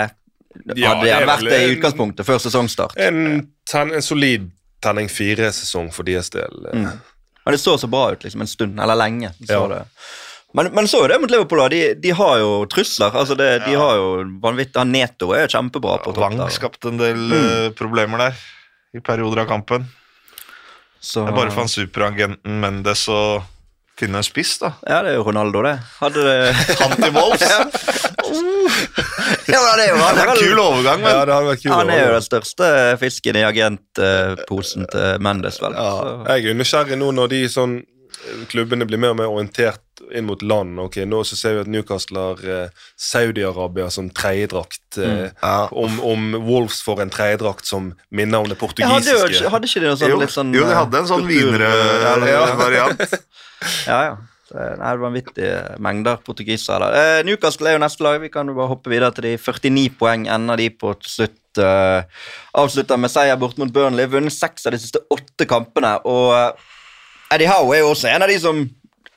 Ja, Hadde jeg det er vært det i en- utgangspunktet, før sesongstart? En, ten, en solid tenning fire-sesong for deres del. Mm. Men det så så bra ut liksom en stund, eller lenge. Så Ja. det. Men, men så er det mot Liverpool, da. De, de har jo trusler. altså det, De har jo vanvittig han Neto er jo kjempebra på topp Wang der. skapte en del mm. problemer der i perioder av kampen. Så, Det er bare for han superagenten Mendes å finne en spiss, da. Ja, det er jo Ronaldo, det. Hadde det <laughs> Han til Wolves. Ja, men det er jo han. Det er en kul overgang, men Ja, det kult. Han er jo den største fisken i agentposen til Mendes, vel. Ja, jeg er nysgjerrig nå når de sånn klubbene blir mer og mer orientert inn mot land. ok, Nå så ser vi at Newcastle har eh, Saudi-Arabia som tredjedrakt. Mm. Ja. om, om Wolves får en tredjedrakt som minner om det jeg hadde, jo, hadde ikke de noe sånn Jo, litt sånn jo, de eh, hadde en sånn Ja, Wienere-variant. <laughs> <laughs> Ja, ja. Det er vanvittige mengder portugisere der. Eh, Newcastle er jo neste lag. Vi kan jo bare hoppe videre til de 49 poeng ender de på til slutt. Eh, avslutter med seier bort mot Burnley. Vunnet seks av de siste åtte kampene. Og eh, Eddie Howe er jo også en av de som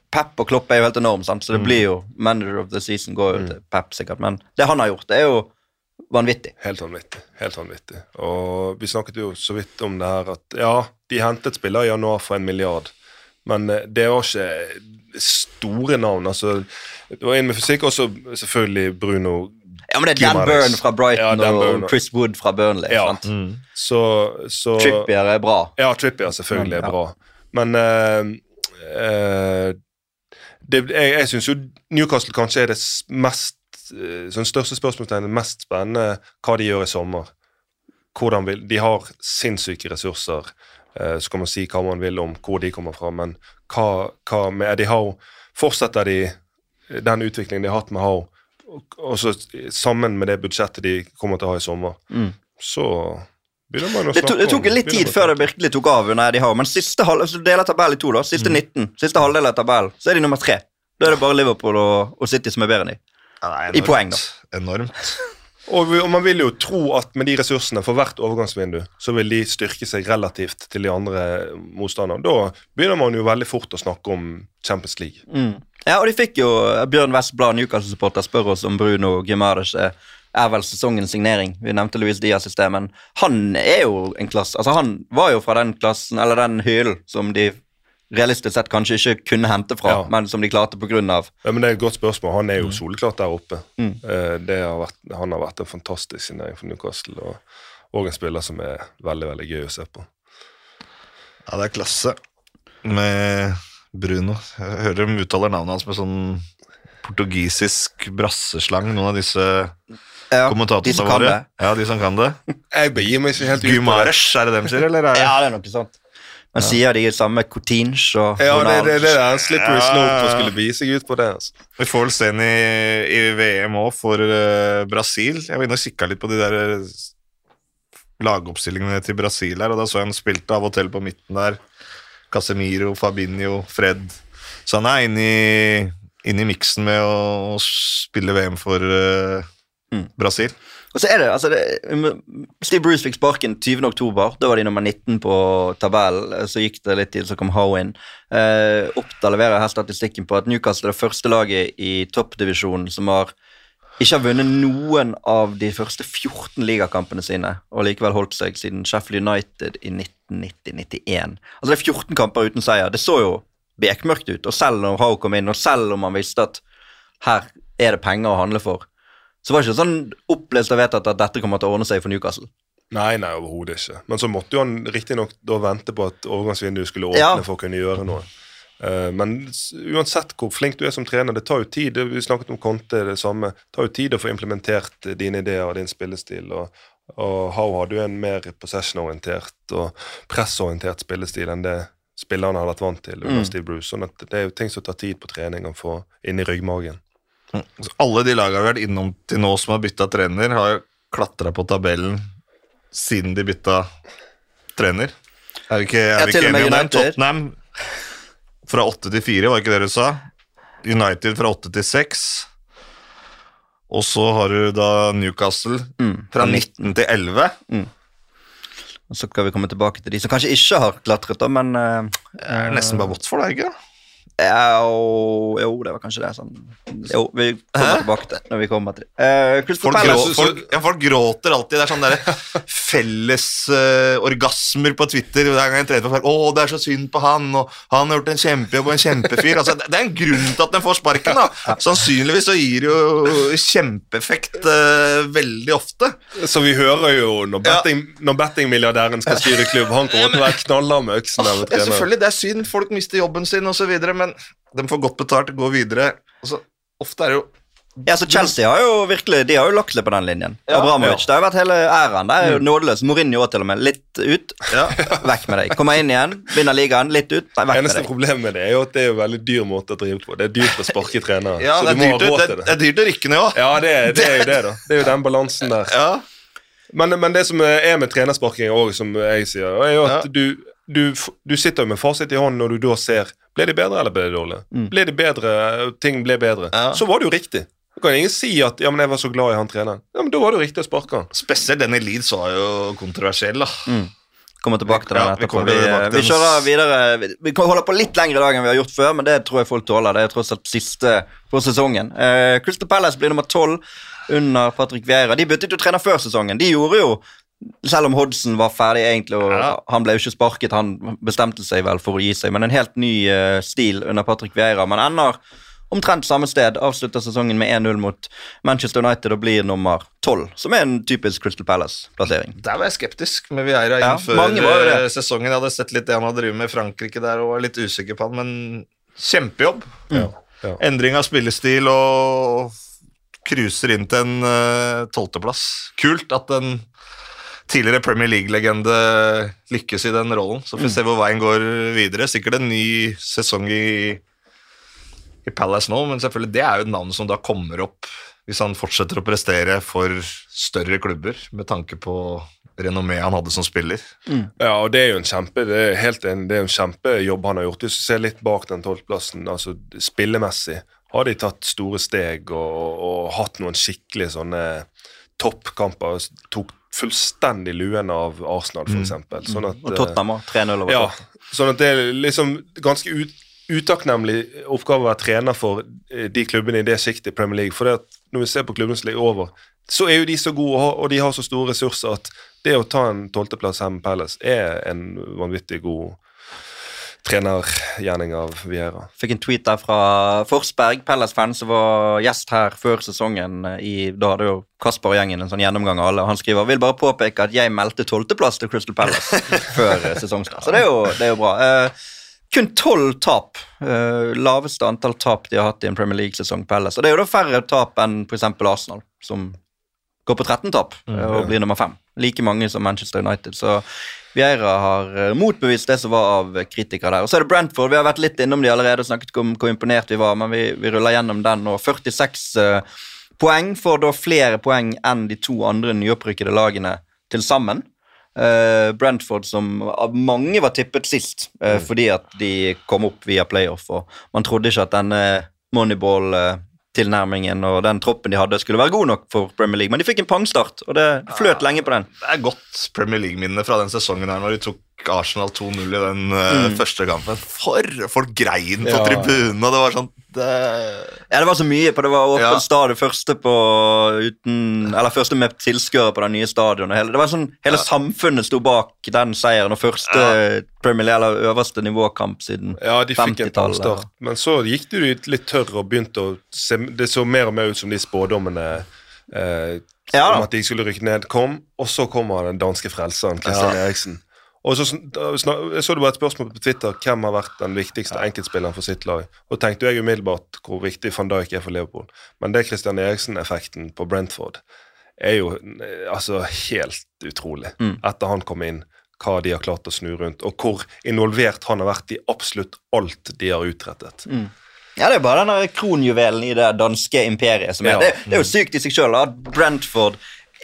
Pep og Klopp er jo helt enorm, sant? så det blir jo manager of the season går jo til Pep, sikkert. Men det han har gjort, det er jo vanvittig. Helt vanvittig. helt vanvittig. Og Vi snakket jo så vidt om det her at ja, de hentet spillere i januar for en milliard, men eh, det var ikke store navn. altså Det var inn med fysikk, også selvfølgelig Bruno Ja, men det er Dan Byrne fra Brighton Ja, og Chris Wood fra Burnley. Ja. sant? Så, så Trippier er bra. Ja, Trippier selvfølgelig er bra. Men eh, eh, det, jeg, jeg syns jo Newcastle kanskje er det mest eh, sånn største spørsmålstegnet, mest spennende, hva de gjør i sommer. Hvordan vil, De har sinnssyke ressurser. Så kan man si hva man vil om hvor de kommer fra, men hva, hva med Eddie Howe? Fortsetter de den utviklingen de har hatt med Howe, og, så sammen med det budsjettet de kommer til å ha i sommer, Mm. så Det, to, snakke det tok litt tid før det virkelig tok av under de har, men siste halv, altså deler tabell i to, da, Mm. siste 19, siste halvdel av tabellen, så er de nummer tre. Da er det bare Liverpool og, og City som er bedre enn de. Ja, I poeng, da. Enormt. <laughs> Og, vi- og man vil jo tro at med de ressursene for hvert overgangsvindu, så vil de styrke seg relativt til de andre motstanderne. Da begynner man jo veldig fort å snakke om Champions League. Ja, og de fikk jo Bjørn Westblad, Newcastle-supporter, spør oss om Bruno Gimares er, er vel sesongens signering. Vi nevnte Luis Diaz i sted, men han er jo en klasse Altså, han var jo fra den klassen, eller den hyllen, som de realistisk sett kanskje ikke kunne hente fra, Ja. men som de klarte av Ja, men Det er et godt spørsmål. Han Mm. er jo soleklart der oppe. Mm. Det har vært, han har vært en fantastisk signering for Newcastle, og, og en spiller som er veldig veldig gøy å se på. Ja, det er klasse med Bruno. Jeg hører de uttaler navnet hans med sånn portugisisk brasseslang, noen av disse ja, kommentatorene våre. det. Ja, de som kan det. Jeg begir meg ikke helt ut på det. Gumares, er det dem sier, eller? Er det? Ja, det er noe sånt. Men sier de samme Coutinge og Ja, det, det, det er en slippery Ja. slope å skulle begi seg ut på det. altså. Vi får vel se den i, i VM òg, for uh, Brasil. Jeg var inne og kikka litt på de der eh, lagoppstillingene til Brasil her, og da så jeg han spilte av og til på midten der. Casemiro, Fabinho, Fred. Så han er inne i, inn i miksen med å spille VM for eh, Mm. Brasil. Og så er det, altså det, Steve Bruce fikk sparken 20. oktober. Da var de nummer 19 på tabellen. Så gikk det litt til, så kom Howe inn. Eh, Oppda leverer her statistikken på at Newcastle er det første laget i toppdivisjonen som har ikke har vunnet noen av de første 14 ligakampene sine, og likevel holdt seg siden Sheffield United i 1990-91. Altså Det er 14 kamper uten seier. Det så jo bekmørkt ut, og selv om Howe kom inn, og selv om han visste at her er det penger å handle for, så var det ikke sånn opplest og vedtatt at dette kommer til å ordne seg for Newcastle. Nei, nei, overhodet ikke. Men så måtte jo han riktignok vente på at overgangsvinduet skulle åpne Ja. for å kunne gjøre noe. Eh, men uansett hvor flink du er som trener, det tar jo tid. Vi snakket om Conte, det samme. Det tar jo tid å få implementert eh, dine ideer og din spillestil. og og Howe hadde jo en mer possession-orientert og pressorientert spillestil enn det spillerne hadde vært vant til under Mm. Steve Bruce. sånn at det er jo ting som tar tid på trening å få inn i ryggmagen. Så alle de lagene vi har vært innom til nå som har bytta trener, har klatra på tabellen siden de bytta trener. Er vi ikke, er vi ikke enige om det? Tottenham fra åtte til fire, var ikke det du sa? United fra åtte til seks. Og så har du da Newcastle Mm. fra 19 til 11. Og Så skal vi komme tilbake til de som kanskje ikke har klatret, da, men uh, nesten bare Watford, er det ikke? Ja, og, Jo, det var kanskje det. Sånn. Jo, vi kommer Hæ? tilbake til når vi kommer til det. Uh, Folk, grå, folk, ja, folk gråter alltid. Det er sånn der <laughs> felles eh, orgasmer på Twitter. Hver gang jeg trener på folk, 'Å, det er så synd på han', og 'han har gjort en kjempejobb og en kjempefyr'. Altså, det det er en grunn til at den får sparken. da. Sannsynligvis så gir det jo kjempeeffekt uh, veldig ofte. Så vi hører jo når, Ja. betting, når bettingmilliardæren skal styre klubb, han kommer til å være knallhard med øksen. Ja, selvfølgelig, det er synd. Folk mister jobben sin osv., men de får godt betalt, går videre. Altså, ofte er det jo Ja, så Chelsea har jo virkelig De har jo lagt seg på den linjen. Ja, Abramovic. Det har jo vært hele æraen. Det er jo nådeløs. Mourinho til og med. Litt ut, ja. <laughs> vekk med deg. Kommer inn igjen, vinner ligaen. Litt ut, nei, vekk med Eneste deg. problemet med det er jo at det er jo en veldig dyr måte å drive på. Det er dyrt å sparke trenere. ja, så det du er, dyrt, det, til det det. er dyrt å rykke ned òg. Ja, det er, det er jo <laughs> det, da. Det er jo den balansen der. Ja. Men, men det som er med trenersparking òg, som jeg sier, er jo at Ja. du, du, du sitter jo med fasit i hånden når du da ser Ble de bedre, eller ble de dårlige? Ble de bedre, ting ble bedre. Ja. Så var det jo riktig. Da kan ingen si at ja, men jeg var så glad i han treneren. Ja, men Da var det jo riktig å sparke han. Spesielt denne i Leeds var jo kontroversiell. da. Kommer tilbake til den Ja, etterpå. kommer Vi, vi kjører videre. Vi, vi kan holde på litt lengre dag enn vi har gjort før, men det tror jeg folk tåler. Det er tross alt siste på sesongen. Uh, Crystal Palace blir nummer tolv under Patrick Vieira. De byttet jo trener før sesongen. De gjorde jo selv om Hodgson var ferdig egentlig, og Ja. han ble jo ikke sparket, han bestemte seg vel for å gi seg, men en helt ny uh, stil under Patrick Vieira. Man ender omtrent samme sted, avslutter sesongen med 1-0 mot Manchester United og blir nummer 12, som er en typisk Crystal Palace-plassering. Der var jeg skeptisk med Vieira Ja, inn mange var det. eh, sesongen. Jeg hadde sett litt det han hadde drevet med i Frankrike der og var litt usikker på han, men kjempejobb. Ja. Ja. Endring av spillestil og cruiser inn til en tolvteplass. Uh, Kult at en tidligere Premier League-legende lykkes i den rollen. Så får vi se hvor veien går videre. Sikkert en ny sesong i, i Palace nå, men selvfølgelig det er jo et navn som da kommer opp hvis han fortsetter å prestere for større klubber, med tanke på renommé han hadde som spiller. Ja, og det er jo en kjempe det er helt en, det er en kjempejobb han har gjort. Hvis du ser litt bak den tolvteplassen, altså spillemessig, har de tatt store steg og, og hatt noen skikkelig sånne toppkamper. Tok fullstendig luen av Arsenal, for eksempel. Sånn at, Og Tottenham òg. 3-0 over ja, sånn at det er liksom ganske ut, utakknemlig oppgave å være trener for eh, de klubbene i det siktet i Premier League. For at når vi ser på klubbene som ligger over, så er jo de så gode, og de har så store ressurser at det å ta en tolvteplass her med Palace er en vanvittig god trenergjerning av Viera. Fikk en tweet der fra Forsberg, Pelles-fan, som var gjest her før sesongen. eh, I, da hadde jo Kasper og gjengen en sånn gjennomgang av alle, han skriver vil bare påpeke at jeg meldte tolvteplass til Crystal Palace <laughs> før eh, sesongstart. Så det er jo, det er jo bra. Uh, kun tolv tap. Uh, laveste antall tap de har hatt i en Premier League-sesong, Palace. Og det er jo da færre tap enn f.eks. Arsenal, som går på 13 tap eh, og blir nummer fem. Like mange som Manchester United. Så Vieira har eh, motbevist det som var av kritikere der. Og så er det Brentford. Vi har vært litt innom de allerede og snakket om hvor imponert vi var, men vi, vi ruller gjennom den nå. 46 uh, poeng får da flere poeng enn de to andre nyopprykkede lagene til sammen. Uh, Brentford, som av mange var tippet sist, eh, fordi at de kom opp via playoff, og man trodde ikke at denne Moneyball-tilnærmingen og den troppen de hadde, skulle være god nok for Premier League, men de fikk en pangstart, og det fløt lenge på den. Det er godt Premier League-minne fra den sesongen her når de tok Arsenal 2-0 i den mm. første kampen. For folk grein på Ja. tribunen, og det var sånn det... Ja, det var så mye på det var åpent Ja. stadion, første på uten Eller første med tilskuere på det nye stadionet. Hele, det var sånn, hele samfunnet sto bak den seieren, og første Premier League, eller øverste nivåkamp siden Ja, de fikk en 50-tallet. men så gikk de ut litt tørre og begynte å se Det så mer og mer ut som de spådommene eh, Ja om at de skulle rykke ned, kom, og så kommer den danske frelseren, Christian Ja. Eriksen. Og så, jeg så det var et spørsmål på Twitter hvem har vært den viktigste enkeltspilleren for sitt lag. Og tenkte jeg umiddelbart hvor viktig van Dijk er for Liverpool. Men det Christian Eriksen-effekten på Brentford er jo eh, altså helt utrolig. Mm. Etter han kom inn, hva de har klart å snu rundt, og hvor involvert han har vært i absolutt alt de har utrettet. Ja, det er bare denne kronjuvelen i det danske imperiet som er Ja. det, det er jo sykt i seg sjøl at Brentford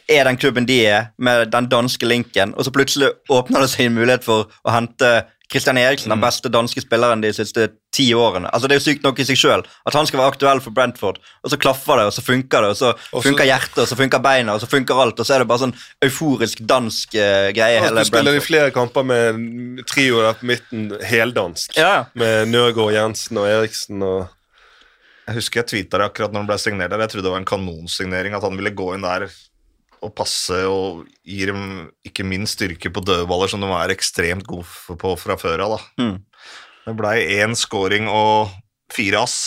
er den klubben de er, med den danske linken, og så plutselig åpner det seg en mulighet for å hente Christian Eriksen, Mm. den beste danske spilleren de siste ti årene. Altså Det er jo sykt nok i seg sjøl at han skal være aktuell for Brentford, og så klaffer det, og så funker det, og så funker hjertet, og så funker beina, og så funker alt, og så er det bare sånn euforisk dansk uh, greie. Ja, hele du spiller i flere kamper med trio der på midten, heldansk. Ja, ja. Med Nøgaard, Jensen og Eriksen og Jeg husker jeg tvitra det akkurat når han ble signert der. Jeg trodde det var en kanonsignering, at han ville gå inn der og passe og gi dem ikke minst styrke på dødballer, som de er ekstremt gode på fra før av. Mm. Det blei én scoring og fire ass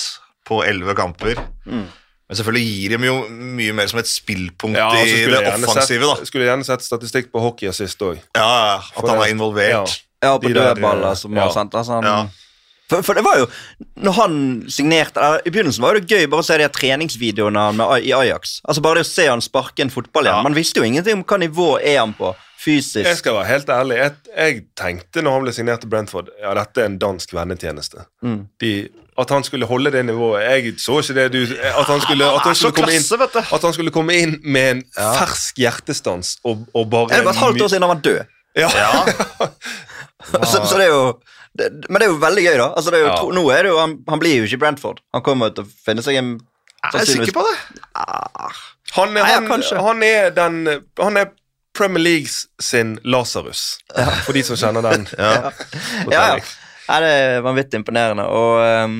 på elleve kamper. Mm. Men selvfølgelig gir dem jo mye mer som et spillpunkt Ja, i det offensive. sett, da. Skulle gjerne sett statistikk på hockeyassist òg. Ja, At For han er involvert. Ja, på De dødballer eh, som ja. har sendt. Altså, han, Ja. For, for det var jo Når han signerte I begynnelsen var det gøy bare å se de treningsvideoene med, i Ajax. Altså Bare det å se han sparke en fotball igjen. Ja. Man visste jo ingenting om hva nivå er han på fysisk. Jeg skal være helt ærlig. Jeg, jeg tenkte når han ble signert til Brentford Ja, dette er en dansk vennetjeneste. Mm. De, at han skulle holde det nivået Jeg så ikke det du At han skulle, at han <laughs> skulle komme inn. At han skulle komme inn med en fersk hjertestans og, og bare Det var et halvt år siden han var død. Ja. <laughs> <laughs> så, så det er jo det, Men det er jo veldig gøy, da. Altså, det er jo, Ja. tro, nå er det jo, han, han blir jo ikke i Brentford. Han kommer til å finne seg en Er sikker på det? Han, er- Nei, ja, han, er den Han er Premier Leagues sin Lasarus, for de som kjenner den. <laughs> Ja. Ja, ja. Det er vanvittig imponerende. Og ehm,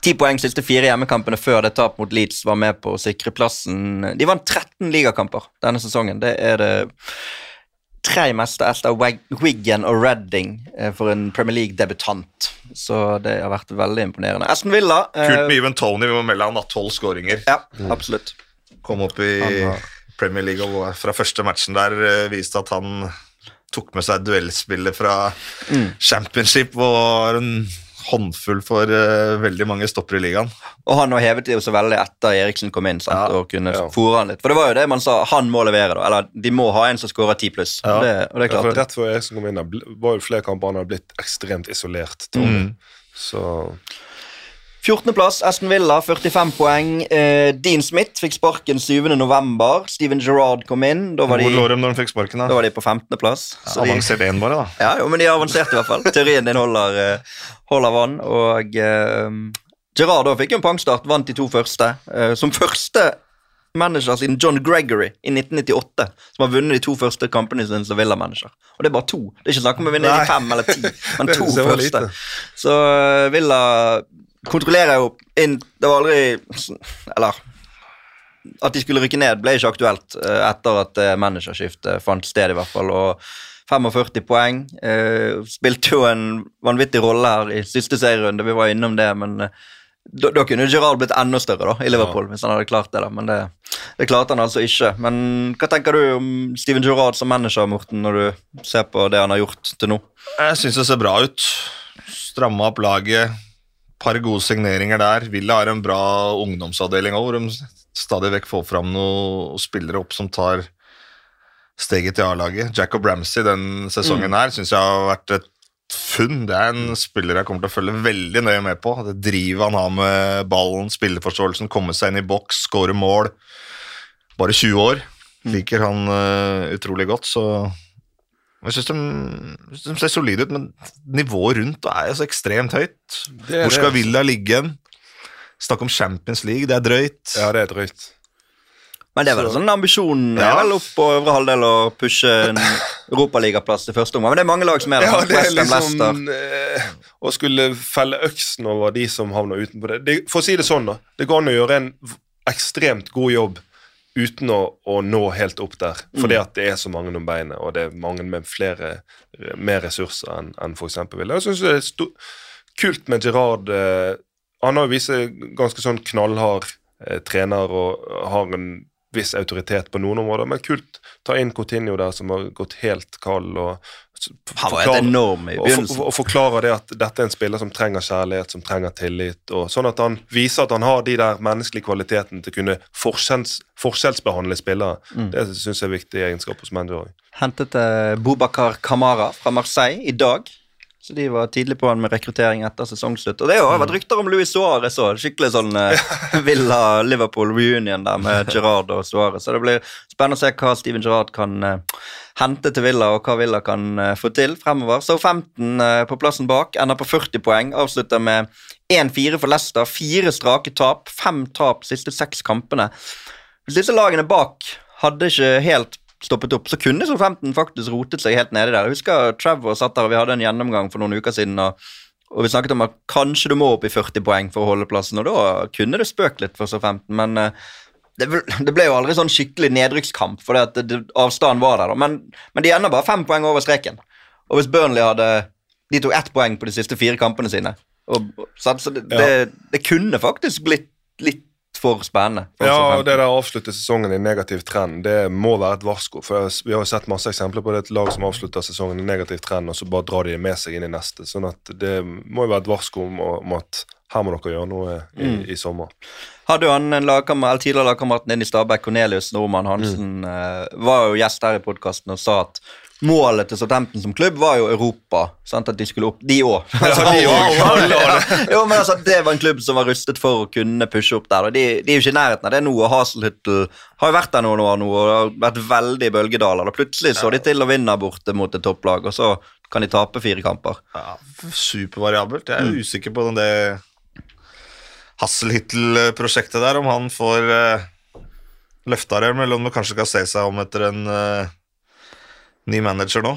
ti poeng siste fire hjemmekampene før det tap mot Leeds var med på å sikre plassen. De vant 13 ligakamper denne sesongen. Det er det tredje meste etter Wiggen Wigan og Reading eh, for en Premier League-debutant. Så det har vært veldig imponerende. Aston Villa eh, Kult med Even Tony, vi må melde han har tolv skåringer. Ja, absolutt. Kom opp i har- Premier League og fra første matchen der eh, viste at han tok med seg duellspillet fra Mm. championship og var en håndfull for uh, veldig mange stopper i ligaen. Og han har hevet det jo så veldig etter Eriksen kom inn sant? Ja, og kunne ja. fôre han litt. For det var jo det man sa, han må levere, da. Eller de må ha en som skårer ti pluss. Ja. Det, og det Ja, for klarte rett før Eriksen kom inn, var jo flere kamper han hadde blitt ekstremt isolert. Tony. Mm. Så 14.-plass, Aston Villa, 45 poeng. Eh, Dean Smith fikk sparken 7. november. Steven Gerrard kom inn. Da var de, de sparken? da da? var de på 15.-plass. Ja, avanserte én, bare, da. Ja, jo, men de avanserte i hvert fall. Teorien din holder, eh, holder vann. Og eh, Gerrard fikk en pangstart, vant de to første. Eh, som første manager siden John Gregory i 1998, som har vunnet de to første kampene sine som Villa-manager. Og det er bare to. Det er ikke snakk om å vinne de fem eller ti, men <laughs> to første. lite. Så eh, Villa kontrollerer jo inn Det var aldri Eller at de skulle rykke ned, ble ikke aktuelt eh, etter at eh, managerskiftet fant sted, i hvert fall. og 45 poeng. Eh, spilte jo en vanvittig rolle her i siste serierunde, vi var innom det, men eh, da, da kunne Gerard blitt enda større da, i Liverpool, hvis han hadde klart det. da, Men det, det klarte han altså ikke. Men hva tenker du om Steven Gerard som manager, Morten, når du ser på det han har gjort til nå? Jeg syns det ser bra ut. Stramma opp laget. Par gode signeringer der. Villa har en bra ungdomsavdeling òg, hvor de stadig vekk får fram noen spillere opp som tar steget til A-laget. Jacob Ramsey den sesongen her syns jeg har vært et funn. Det er en spiller jeg kommer til å følge veldig nøye med på. Det drivet han har med ballen, spilleforståelsen, komme seg inn i boks, skåre mål. Bare 20 år. Liker han uh, utrolig godt, så jeg syns de, de ser solide ut, men nivået rundt er jo så ekstremt høyt. Det er Hvor skal det. Villa ligge hen? Snakk om Champions League, det er drøyt. Ja, det er drøyt. Men det er vel Så- en sånn ambisjon Ja. er vel opp på øvre halvdel å pushe en <laughs> europaligaplass til første omgang. Men det er mange lag som er der. Ja, det er liksom eh, Å skulle felle øksen over de som havner utenpå det. det. For å si det sånn, da. Det går an å gjøre en ekstremt god jobb uten å, å nå helt opp der. Fordi at det er så mange om beinet, og det er mange med flere, mer ressurser enn en f.eks. Ville. Jeg syns det er sto kult med Gerard. Eh, han har vist seg ganske sånn knallhard eh, trener og har en viss autoritet på noen områder, men kult ta inn Coutinho der, som har gått helt kald. og Han var forklare- helt enorm i og, begynnelsen. og forklarer det at dette er en spiller som trenger kjærlighet, som trenger tillit. og Sånn at han viser at han har de der menneskelige kvalitetene til å kunne forskjells, forskjellsbehandle spillere. Mm. Det syns jeg er viktig egenskap hos manager. òg. Hentet eh, Bobakar Kamara fra Marseille i dag. Så de var tidlig på han med rekruttering etter sesongslutt. Og det har vært rykter om Luis Suárez òg. Skikkelig sånn <laughs> eh, Villa-Liverpool reunion der med <laughs> Gerard og Suárez. Så det blir spennende å se hva Steven Gerrard kan eh, hente til Villa, og hva Villa kan eh, få til fremover. Så 15 eh, på plassen bak, ender på 40 poeng. Avslutter med 1-4 for Leicester. Fire strake tap. Fem tap siste seks kampene. Disse lagene bak hadde ikke helt stoppet opp, så kunne Southampton faktisk rotet seg helt nede der. Jeg husker Trevor satt der, og vi hadde en gjennomgang for noen uker siden, og, og vi snakket om at kanskje du må opp i 40 poeng for å holde plassen, og da kunne det spøkt litt for Southampton, men eh, det, det ble jo aldri sånn skikkelig nedrykkskamp, for det, det, avstanden var der, da. Men, men de ender bare fem poeng over streken. Og hvis Burnley hadde De tok ett poeng på de siste fire kampene sine. Og, så så det, Ja. det kunne faktisk blitt litt for spennende. for Ja, og det der å avslutte sesongen i negativ trend, det må være et varsko. For Vi har jo sett masse eksempler på det et lag som avslutter sesongen i negativ trend, og så bare drar de det med seg inn i neste. Sånn at det må jo være et varsko om, om at her må dere gjøre noe i, Mm. i sommer. hadde jo han en lagkammer, tidligere lagkameraten din i Stabæk, Cornelius Normann Hansen, mm. var jo gjest her i podkasten og sa at målet til Southampton som klubb var jo Europa. Sant? At de skulle opp De òg. <laughs> Ja, også. altså, det var en klubb som var rustet for å kunne pushe opp der. De, de er jo ikke i nærheten av det nå. og Haselhüttel har jo vært der noen år nå og har vært veldig i bølgedaler. Og plutselig så de til å vinne borte mot et topplag, og så kan de tape fire kamper. Ja, supervariabelt. Jeg er usikker på om det Hasselhyttel-prosjektet der, om han får uh, løfta det, eller om det kanskje skal se seg om etter en eh, ny manager nå.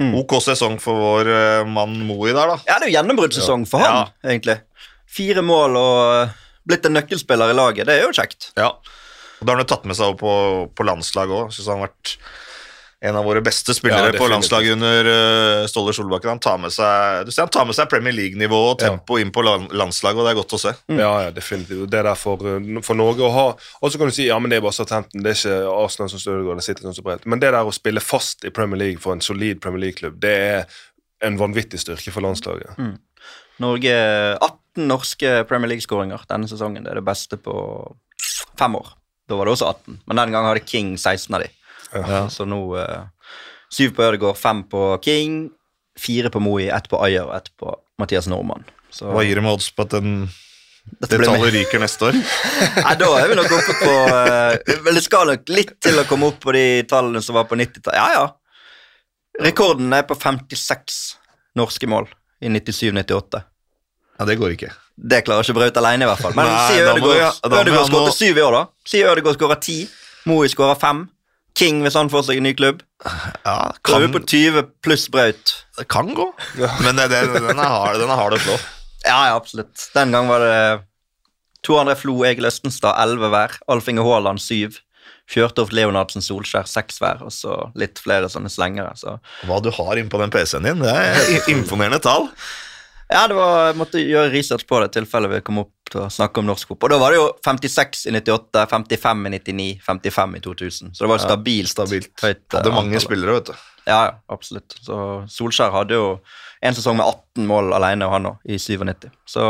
Mm. Ok sesong for vår mann mann Moi der, da. Ja, det er jo gjennombruddssesong for han, Ja. egentlig. Fire mål og eh, blitt en nøkkelspiller i laget. Det er jo kjekt. Ja. Og da har han jo tatt med seg opp på, på landslaget òg. Syns han har vært en av våre beste spillere Ja, på landslaget under uh, Ståle Solbakken. Han tar med seg, du ser han tar med seg Premier League-nivå og tempo inn på land, landslaget, og det er godt å se. Ja, ja, definitivt. Det er der for, uh, for Norge å ha Og så kan du si ja, men det er bare Southampton, det er ikke Arsenal som Stødegård, det sitter sånn så bredt. Men det der å spille fast i Premier League for en solid Premier League-klubb, det er en vanvittig styrke for landslaget. Norge 18 norske Premier League-skåringer denne sesongen. Det er det beste på fem år. Da var det også 18, men den gangen hadde King 16 av de. Ja. Så nå uh, syv på Ødegaard, fem på King, fire på Moi, ett på Ayer og ett på Mathias Normann. Så Hva gir det med odds på at den Det tallet ryker neste år. <laughs> Nei, da er vi nok oppe på uh, Vel, det skal nok litt til å komme opp på de tallene som var på 90-tallet. Ja, ja. Rekorden er på 56 norske mål i 97-98. Ja, Det går ikke. Det klarer ikke Braut alene, i hvert fall. Men Nei, si Ødegaard skåret syv i år, da. Si Ødegaard skårer ti. Moi skårer fem. King hvis han får seg en ny klubb. Ja, Da er vi kan, på 20 pluss Braut. det kan gå. Men det, det, den er hard, den er hard å slå. Ja, ja, absolutt. Den gang var det Tor André Flo, Egil Østenstad, elleve hver. Alf Inge Haaland, syv. Fjørtoft Leonardsen Solskjær, seks hver. Og så litt flere sånne slengere. Så Hva du har innpå den PC-en din, det er imponerende tall. ja, det var, jeg måtte gjøre research på det i tilfelle vi kom opp til å snakke om norsk fotball. Og da var det jo 56 i 98, 55 i 99, 55 i 2000. Så det var jo stabilt. stabilt. Høyt, eh, Hadde mange antallet. spillere, vet du. Ja, ja, absolutt. Så Solskjær hadde jo en sesong med 18 mål alene, og han òg, i 97. Så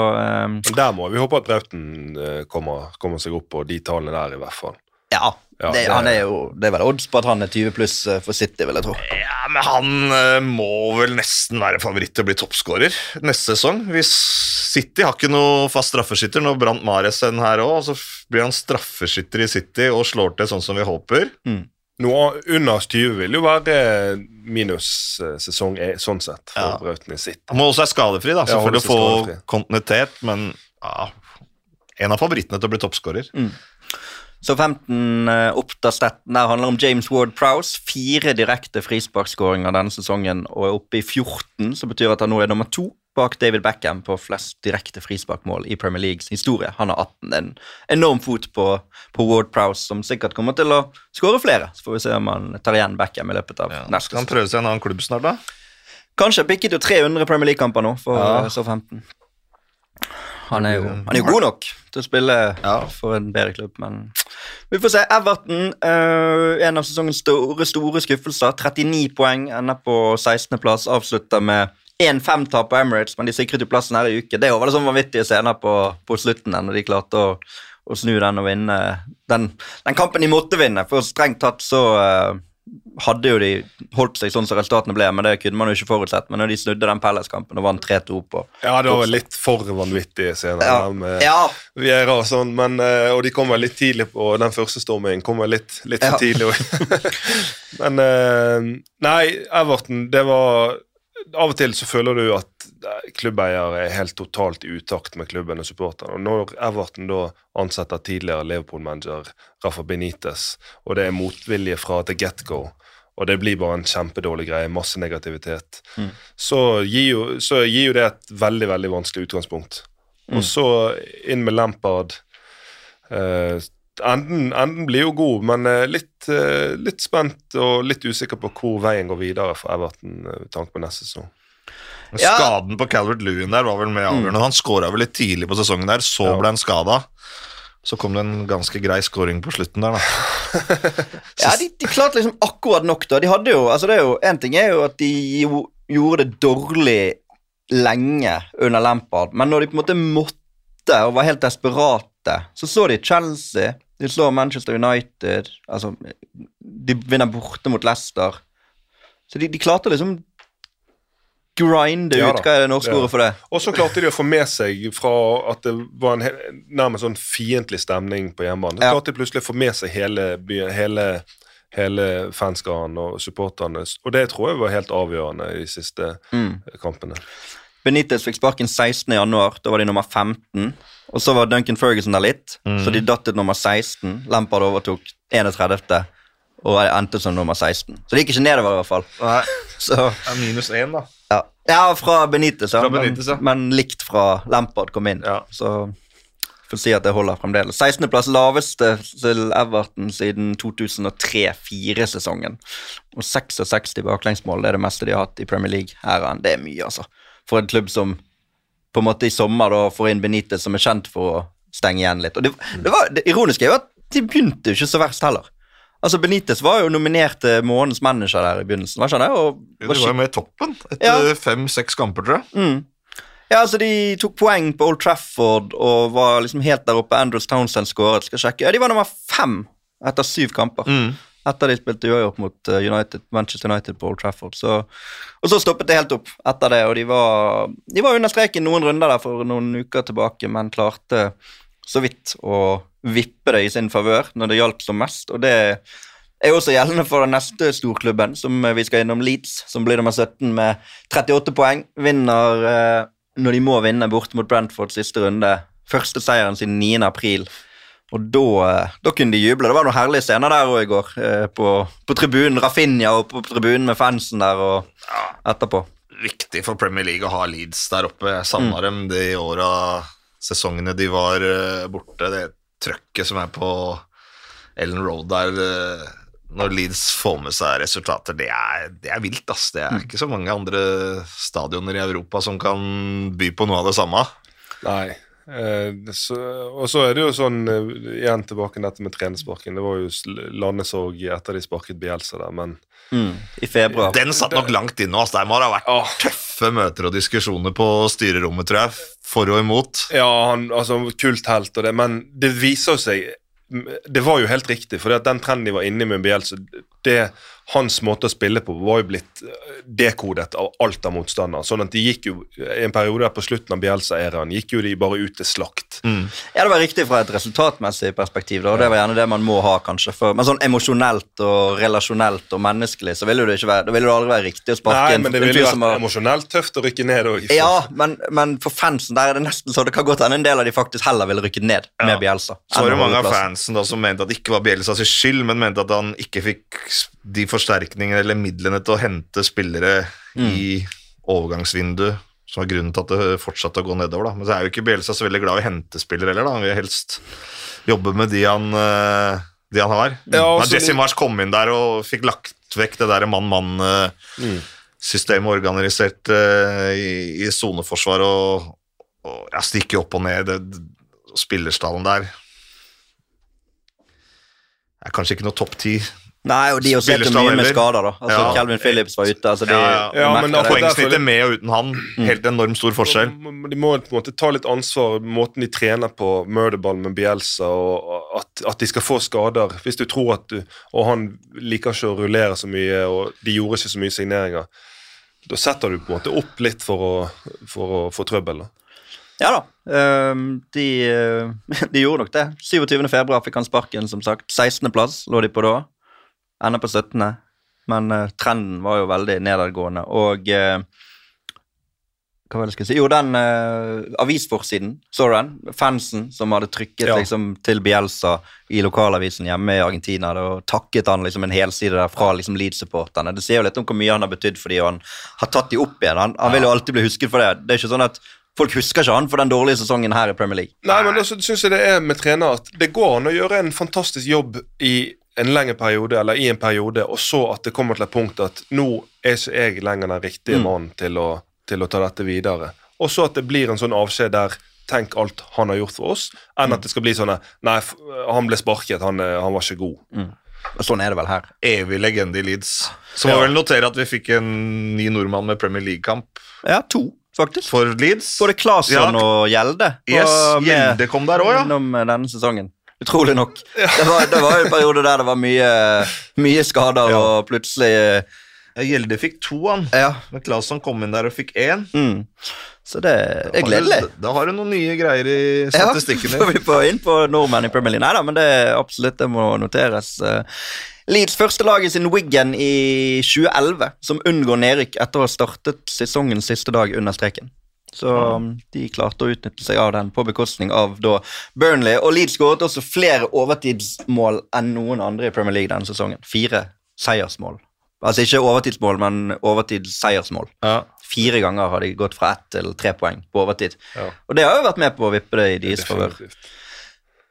um, Der må vi håpe at Brauten eh, kommer, kommer seg opp på de tallene der, i hvert fall. ja. Ja, det, det- han er jo, det er vel odds på at han er 20 pluss eh, for City, vil jeg tro. Ja, men han eh, må vel nesten være favoritt til å bli toppskårer neste sesong. Hvis City har ikke noe fast straffeskytter, nå brant Mares en her òg, så blir han straffeskytter i City og slår til sånn som vi håper. Noe under 20 vil jo være minussesong eh, sånn sett for Ja. Brauten i City. Han må også være skadefri, da, Ja, selvfølgelig holde å få kontinuitet, men ja, en av favorittene til å bli toppskårer. Så 15 uh, Oppda-staten der handler om James Ward Prowse. Fire direkte frisparkskåringer denne sesongen og er oppe i 14, som betyr at han nå er nummer to bak David Beckham på flest direkte frisparkmål i Premier Leagues historie. Han har 18. En enorm fot på, på Ward Prowse, som sikkert kommer til å skåre flere. Så får vi se om han tar igjen Beckham i løpet av Ja. neste Skal han prøve seg i en annen klubb snart, da? Kanskje bikket jo 300 Premier League-kamper nå for Ja. uh, så 15. Han er, jo, han er god nok til å spille Ja. for en bedre klubb, men vi får se. Everton, uh, en av sesongens store, store skuffelser. 39 poeng, ender på 16.-plass. Avslutter med 1-5-tap på Emirates, men de sikret jo plassen her i uke. Det var sånn vanvittige scener på, på slutten når de klarte å, å snu den og vinne den, den kampen de måtte vinne. For strengt tatt så eh, hadde jo de holdt seg sånn som resultatene ble, men det kunne man jo ikke forutsett. Men når de snudde den Pelles-kampen og vant 3-2 på Ja, det var vel litt for vanvittige scener. Ja. med ja. Vieira og sånn, men, eh, og de kom vel litt tidlig på den første stormingen. Kom vel litt, litt for Ja. tidlig òg. <laughs> men eh, Nei, Everton, det var Av og til så føler du at eh, klubbeier er helt totalt i utakt med klubben og supporterne. Og når Everton da ansetter tidligere Liverpool-manager Rafa Benitez, og det er motvilje fra the get-go, og det blir bare en kjempedårlig greie, masse negativitet, så, gir jo, så gir jo det et veldig, veldig vanskelig utgangspunkt. Og så inn med Lampard. Uh, enden, enden blir jo god, men eh, litt, uh, litt spent og litt usikker på hvor veien går videre for Everton med tanke på neste sesong. Ja. Skaden på Calvert Lewin der var vel med avgjørende. Han skåra vel litt tidlig på sesongen der, så Ja. ble han skada. Så kom det en ganske grei scoring på slutten der, da. <laughs> Ja, de, de klarte liksom akkurat nok, da. De hadde jo, altså det er jo, En ting er jo at de jo, gjorde det dårlig lenge under Lampard, men når de på en måte måtte og var helt desperate, så så de Chelsea, de slår Manchester United altså, De vinner borte mot Leicester. Så de, de klarte liksom grinde Ja ut. Hva er det norske ja. ordet for det? Og så klarte de å få med seg fra at det var en nærmest sånn fiendtlig stemning på hjemmebane. Så Ja. klarte de plutselig å få med seg hele, byen, hele, hele fanskaren og supporterne. Og det tror jeg var helt avgjørende i de siste Mm. kampene. Benitez fikk sparken 16. januar, da var de nummer 15. Og så var Duncan Ferguson der litt, så de datt ut nummer 16. Lampard overtok 31. og endte som nummer 16. Så det gikk ikke nedover, i hvert fall. Nei, <laughs> Så, minus 1, da. Ja. fra Benitez, ja. Fra Benitez, ja. Men, men likt fra Lampard kom inn. Ja. Så får si at det holder fremdeles. 16.-plass laveste til Everton siden 2003-2004-sesongen. Og 66 baklengsmål det er det meste de har hatt i Premier League-æraen. Det er mye, altså. For en klubb som på en måte i sommer da får inn Benitez, som er kjent for å stenge igjen litt. Og det, det, var, det ironiske er jo at de begynte jo ikke så verst heller. Altså Benitez var jo nominert til månedens manager der i begynnelsen. var ikke det? Og Det var jo med i toppen Ja. etter fem-seks kamper, tror jeg. Mm. Ja, altså De tok poeng på Old Trafford og var liksom helt der oppe. Andrews Townsend skåret. Skal sjekke. Ja, De var nummer fem etter syv kamper. Mm. etter de spilte uavgjort mot eh, United, Manchester United på Old Trafford. Så, og så stoppet det helt opp etter det, og de var, de var under streken noen runder der for noen uker tilbake, men klarte så vidt å vippe det i sin favør når det gjaldt som mest. Og det er også gjeldende for den neste storklubben, som vi skal innom, Leeds, som blir nummer 17 med 38 poeng. Vinner eh, når de må vinne bort mot Brentford siste runde. Første seieren siden 9. april. Og da, eh, da kunne de juble. Det var noen herlige scener der òg i går. eh, På, på tribunen. Rafinha og på tribunen med fansen der og etterpå. Viktig for Premier League å ha Leeds der oppe. Jeg savna dem de åra, sesongene de var eh, borte. Det trøkket som er på Ellen Road der eh, når Leeds får med seg resultater, det er, det er vilt. ass. Det er ikke så mange andre stadioner i Europa som kan by på noe av det samme. Nei. Eh, så, og så er det jo sånn, eh, igjen tilbake dette med trenersparken. Det var jo landet landesorg etter de sparket Bielsa der, men Mm, I februar. Den satt nok langt inne. Altså. Der må det ha vært Åh. Tøffe møter og diskusjoner på styrerommet, tror jeg. For og imot. Ja, han, altså kulthelt og det, men det viser jo seg Det var jo helt riktig, for den trenden de var inne i med Bielsa, det hans måte å spille på var jo blitt eh, dekodet av alt av motstandere. Sånn at de gikk jo i en periode der på slutten av Bielsa-æraen gikk jo de bare ut til slakt. Ja, det var riktig fra et resultatmessig perspektiv, da, og det var gjerne det man må ha, kanskje. For, men sånn emosjonelt og relasjonelt og menneskelig, så ville det ikke være, det ville det aldri være riktig å sparke Nei, men det ville vært har emosjonelt tøft å rykke ned òg. Ja, men, men for fansen der er det nesten så det kan godt hende en del av de faktisk heller ville rykket ned Ja. med Bielsa. Så var det mange av fansen da som mente at det ikke var Bielsas skyld, men mente at han ikke fikk de forsterkningene eller midlene til å hente spillere i overgangsvinduet, som er grunnen til at det fortsatte å gå nedover. da. Men så er jo ikke Bjelsa så veldig glad i å hente spillere heller, da. Han vil helst jobbe med de han, eh, de han har. Ja, Når Jesse de- Marsh kom inn der og fikk lagt vekk det der mann-mann-systemet organisert eh, i i soneforsvar og, og ja, stikke opp og ned, det, spillerstallen der er kanskje ikke noe topp ti. Nei, og de også sitter Spillerstand mye med skader, da. Altså, Ja. Calvin Phillips var ute. altså de Ja, ja. Ja, men det. Poengsnittet med og uten han, helt enormt stor forskjell. De må på en måte ta litt ansvar måten de trener på murderball med Bielsa, og at, at de skal få skader. Hvis du tror at du Og han liker ikke å rullere så mye, og de gjorde ikke så mye signeringer. Da setter du på en måte opp litt for å, for å få trøbbel. da. Ja da. ehm, de, eh, <laughs> de gjorde nok det. 27. februar fikk han sparken, som sagt. 16. plass lå de på da. Ender på 17. Men eh, trenden var jo veldig nedadgående. Og eh, hva var det jeg skulle si? Jo, den eh, avisforsiden, så du den? Fansen som hadde trykket Ja. liksom, til Bielsa i lokalavisen hjemme i Argentina og takket han liksom en helside der fra liksom, Leeds-supporterne. Det sier jo litt om hvor mye han har betydd fordi han har tatt de opp igjen. Han, han vil jo alltid bli husket for det. Det er ikke sånn at Folk husker ikke han for den dårlige sesongen her i Premier League. Nei, men også syns jeg det er med trener at det går an å gjøre en fantastisk jobb i en lengre periode, eller i en periode, og så at det kommer til et punkt at nå er ikke jeg lenger den riktige Mm. mannen til til å ta dette videre. Og så at det blir en sånn avskjed der tenk alt han har gjort for oss, enn at det skal bli sånn Nei, han ble sparket, han, eh, han var ikke god. Og sånn er det vel her. Evig legende i Leeds. Så må Ja. vel notere at vi fikk en ny nordmann med Premier League-kamp Ja, to, faktisk. for Leeds. Både Claesson Ja. og Gjelde. Yes, Gjelde kom der òg, ja. Gjennom eh, denne sesongen. Utrolig nok. Det, var, det var en periode der det var mye, mye skader, Ja. og plutselig eh, Ja, Gjelde fikk to, han. Ja. Men Claesson kom inn der og fikk én. Mm. Så det er gledelig. Da, har du noen nye greier i statistikken Ja, får vi på inn på nordmenn i Premier League. Nei da, men det er absolutt det må noteres. Eh, Leeds første lag i sin Wiggen i 2011, som unngår nedrykk etter å ha startet sesongens siste dag under streken. Så um, de klarte å utnytte seg av den på bekostning av da Burnley. Og Leeds skåret også flere overtidsmål enn noen andre i Premier League denne sesongen. Fire seiersmål. Altså ikke overtidsmål, men overtidsseiersmål. Ja. Fire ganger har de gått fra ett til tre poeng på overtid. Ja. Og det har jo vært med på å vippe det i deres favør,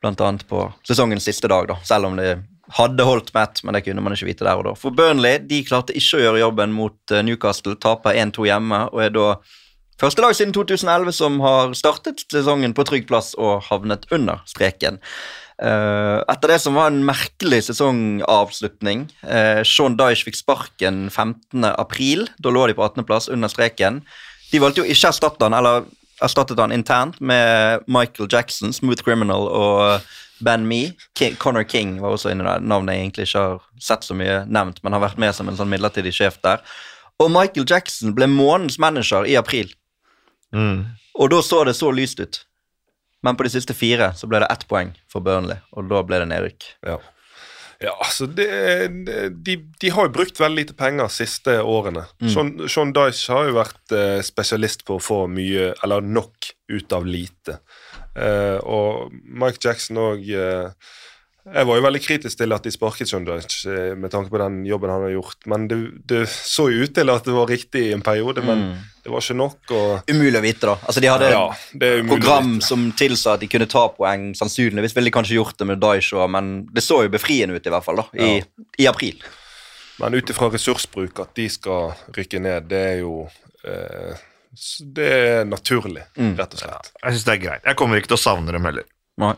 blant annet på sesongens siste dag, da. Selv om det hadde holdt med ett, men det kunne man ikke vite der og da. For Burnley de klarte ikke å gjøre jobben mot eh, Newcastle, taper 1-2 hjemme, og er da første lag siden 2011 som har startet sesongen på trygg plass og havnet under streken. Eh, etter det som var en merkelig sesongavslutning eh, Sean Dyche fikk sparken 15. april. Da lå de på 18.-plass under streken. De valgte jo ikke å erstatte han, eller erstattet han internt med Michael Jackson, Smooth Criminal og Ben Me. King, Connor King var også inne der. Navnet jeg egentlig ikke har sett så mye nevnt, men har vært med som en sånn midlertidig sjef der. Og Michael Jackson ble månedens manager i april. Og da så det så lyst ut. Men på de siste fire så ble det ett poeng for Burnley, og da ble det nedrykk. Ja. Ja, altså det, det, de, de har jo brukt veldig lite penger de siste årene. Sean, Sean Dyche har jo vært eh, spesialist på å få mye, eller nok, ut av lite. Eh, og Mike Jackson òg eh, Jeg var jo veldig kritisk til at de sparket Dyche eh, med tanke på den jobben han har gjort, men det, det så jo ut til at det var riktig i en periode, men det var ikke nok. og Umulig å vite, da. Altså, de hadde Ja, å program som tilsa at de kunne ta poeng, sannsynligvis ville de kanskje gjort det med Daisho, men det så jo befriende ut, i hvert fall, da, i, i april. Men ut ifra ressursbruk, at de skal rykke ned, det er jo eh, Det er naturlig, rett og slett. Jeg syns det er greit. Jeg kommer ikke til å savne dem heller. Nei.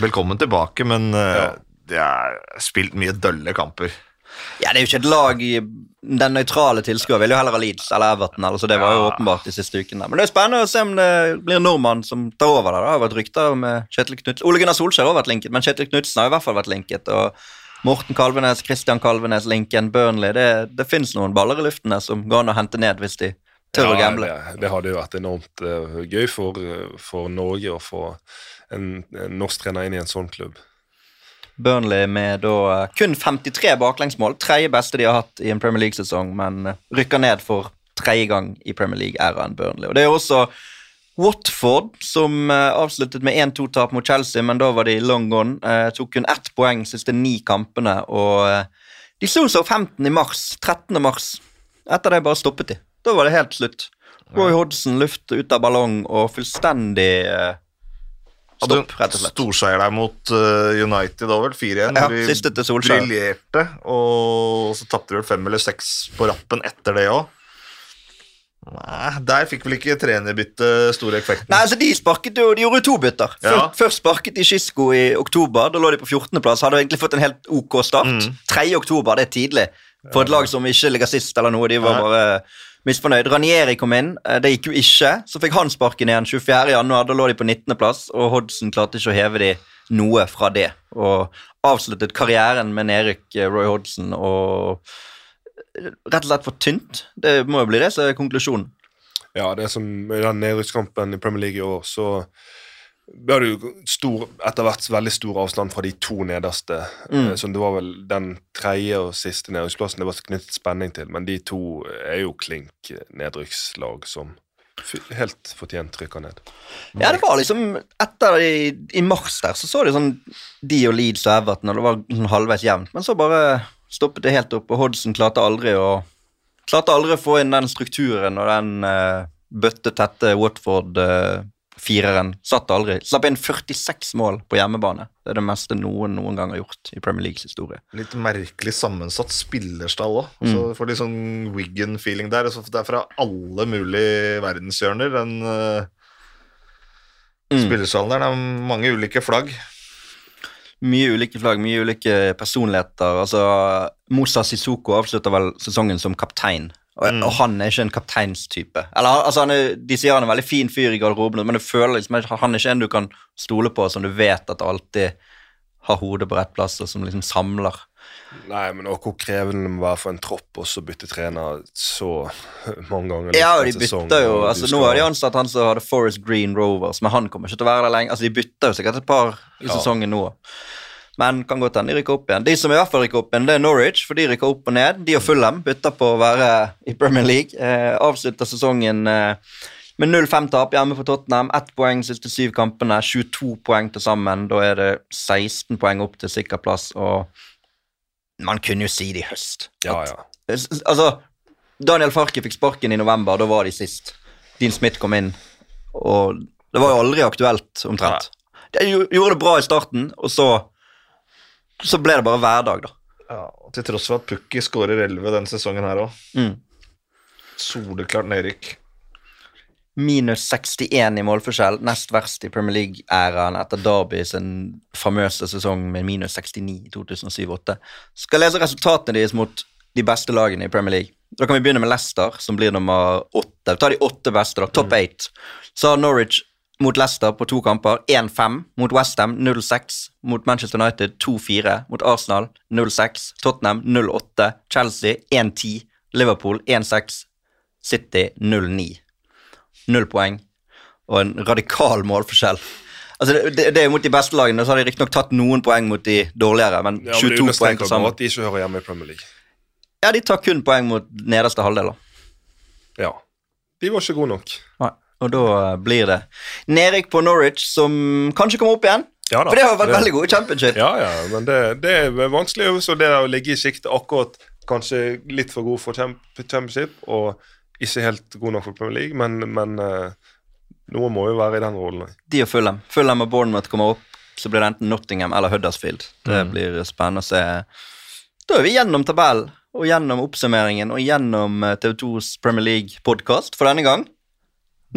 Velkommen tilbake, men uh, Ja. det er spilt mye dølle kamper. Ja, det er jo ikke et lag i Den nøytrale tilskuer vil jo heller ha Leeds eller Everton, altså det var jo Ja. åpenbart de siste ukene. Men det er spennende å se om det blir en nordmann som tar over der. Det har vært rykter med Kjetil Knutsen. Ole Gunnar Solskjær har vært linket, men Kjetil Knutsen har i hvert fall vært linket. og Morten Kalvenes, Christian Kalvenes, Linken, Burnley Det, det fins noen baller i luften der som går an å hente ned hvis de tør å gamble. Det, det hadde jo vært enormt uh, gøy for, eh, for Norge å få en, en norsk trener inn i en sånn klubb. Burnley med da eh, kun 53 baklengsmål. Tredje beste de har hatt i en Premier League-sesong, men eh, rykker ned for tredje gang i Premier League-æraen Burnley. Og Det er også Watford som eh, avsluttet med 1-2-tap mot Chelsea, men da var de long gone. Eh, tok kun ett poeng de siste ni kampene, og eh, de slo Southampton i mars. 13. mars. Etter det bare stoppet de. Da var det helt slutt. Roy Hodgson luft ut av ballong og fullstendig eh, stopp, rett og slett. Storseier der mot eh, United da vel. 4-1. Ja, de siste til Solskjær. Briljerte. Og så tapte de vel fem eller seks på rappen etter det òg. Nei, der fikk vel ikke trenerbyttet store effekten. Nei, altså De sparket jo, de gjorde jo to bytter. Ja. Først, først sparket de Skisko i oktober. Da lå de på 14.-plass. Hadde egentlig fått en helt ok start. Mm. 3. oktober, det er tidlig for et lag som ikke ligger sist eller noe. De var Nei. bare misfornøyd. Ranieri kom inn. Eh, Det gikk jo ikke. Så fikk han sparken igjen 24. januar. Da lå de på 19.-plass, og Hodgson klarte ikke å heve de noe fra det. Og avsluttet karrieren med nedrykk, eh, Roy Hodgson, og rett og slett for tynt. Det må jo bli det som er konklusjonen. Ja, det er som i den nedrykkskampen i Premier League i år, så ble det jo stor, etter hvert veldig stor avstand fra de to nederste. Mm. Eh, Så det var vel den tredje og siste nedrykksplassen det var knyttet spenning til, men de to er jo klink nedrykkslag som helt fortjent rykker ned. Ja, det var liksom Etter i, i mars der, så så det sånn De og Leeds og Everton, og det var sånn halvveis jevnt. Men så bare stoppet det helt opp, og Hodgson klarte aldri å Klarte aldri å få inn den strukturen og den uh, bøttetette Watford-fireren. Satt aldri. Slapp inn 46 mål på hjemmebane. Det er det meste noen noen gang har gjort i Premier Leagues historie. Litt merkelig sammensatt spillerstall òg. Så du får litt sånn Wiggen-feeling der. Det er fra alle mulige verdenshjørner. Den uh, Mm. spillerstallen der. Det er mange ulike flagg. Mye ulike flagg, mye ulike personligheter. Altså, Musa Sissoko avslutter vel sesongen som kaptein, og, Mm. og han er ikke en kapteinstype. Eller, altså, han er, de sier han er en veldig fin fyr i garderoben, men du føler liksom han er ikke en du kan stole på, som du vet at alltid har hodet på rett plass, og som liksom samler. Nei, men og hvor krevende det må være for en tropp også å bytte trener så mange ganger. Ja, og de bytter jo altså, Nå har de ansatt han som hadde Forest Green Rovers, men han kommer ikke til å være der lenge. Altså, De bytter jo sikkert et par i Ja. sesongen nå. Men kan godt hende de rykker opp igjen. De som i hvert fall rykker opp igjen, det er Norwich, for de rykker opp og ned. De og Fulham bytter på å være i Premier League. Eh, avslutter sesongen eh, med 0-5-tap hjemme for Tottenham. Ett poeng siste syv kampene, 22 poeng til sammen. Da er det 16 poeng opp til sikker plass, og man kunne jo si det i høst. Ja, ja. Altså, Daniel Farke fikk sparken i november, da var de sist. Dean Smith kom inn, og det var jo aldri aktuelt, omtrent. De gjorde det bra i starten, og så så ble det bare hverdag, da. Ja, til tross for at Pukki skårer 11 denne sesongen her òg. Mm. Soleklart nedrykk. Minus 61 i målforskjell, nest verst i Premier League-æraen etter Derby sin famøse sesong med minus 69 i 2007-2008. Skal lese resultatene deres mot de beste lagene i Premier League. Da kan vi begynne med Leicester, som blir nummer åtte. Ta de åtte beste, da. Top eight. Så har Norwich mot Leicester på to kamper 1-5. Mot Westham 0-6. Mot Manchester United 2-4. Mot Arsenal 0-6. Tottenham 0-8. Chelsea 1-10. Liverpool 1-6. City 0-9. Null poeng og en radikal målforskjell. Altså det, det, er Mot de beste lagene så har de riktignok tatt noen poeng mot de dårligere, men Ja, men det 22 poeng til sammen. at de ikke hører hjemme i Premier League. Ja, de tar kun poeng mot nederste halvdel. Ja. De var ikke gode nok. Nei, Og da blir det nedrykk på Norwich, som kanskje kommer opp igjen. Ja da. For det har vært Det- veldig gode championship. Ja, ja, men det, det er vanskelig øvelse, og det å ligge i sikte akkurat kanskje litt for god for championship, og ikke helt god nok for Premier League, men, men eh, noe må jo være i den rollen. De og Fulham. Fulham og Bournemouth kommer opp, så blir det enten Nottingham eller Huddersfield. Det blir spennende å se. Da er vi gjennom tabellen, og gjennom oppsummeringen, og gjennom eh, TV2s Premier League-podkast for denne gang.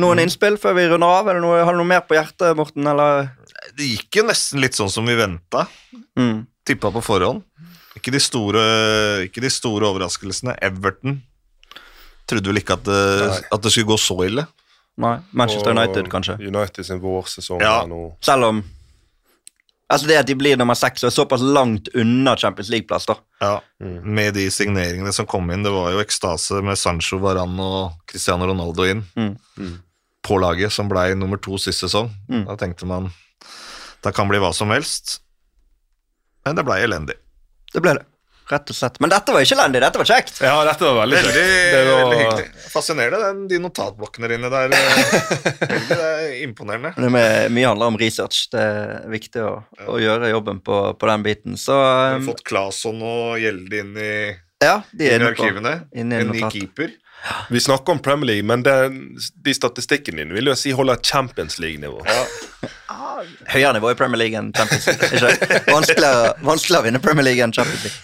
Noen innspill før vi runder av? Er det noe, har du noe mer på hjertet, Morten? Eller? Det gikk jo nesten litt sånn som vi venta. Mm. Tippa på forhånd. Ikke de store, ikke de store overraskelsene. Everton trodde vel ikke at det, at det skulle gå så ille. Nei. Manchester Og United, kanskje. United sin vårsesong Ja. er nå Selv om Altså det at de blir nummer seks og er såpass langt unna Champions League-plass, da. Ja. Med de signeringene som kom inn. Det var jo ekstase med Sancho, Varan og Cristiano Ronaldo inn Mm. Mm. på laget, som ble nummer to sist sesong. Mm. Da tenkte man det kan bli hva som helst. Men det ble elendig. Det ble det. Rett og slett. Men dette var ikke elendig, dette var kjekt. Ja, dette var veldig Veldig, kjekt. Det var- veldig hyggelig. Fascinerende, den, de notatblokkene dine der. eh, <laughs> Veldig, det er imponerende. Det med, mye handler om research. Det er viktig å, å gjøre jobben på, på den biten. Så Vi har um, fått Claesson og Gjelde inn i, ja, de er inn i inne på arkivene. inne i En ny keeper. Vi snakker om Premier League, men det, de statistikkene dine vil jo si holder Champions League-nivå. høyere nivå i Premier League enn Champions League. Ikke? Vanskeligere, vanskeligere å vinne Premier League enn Champions League.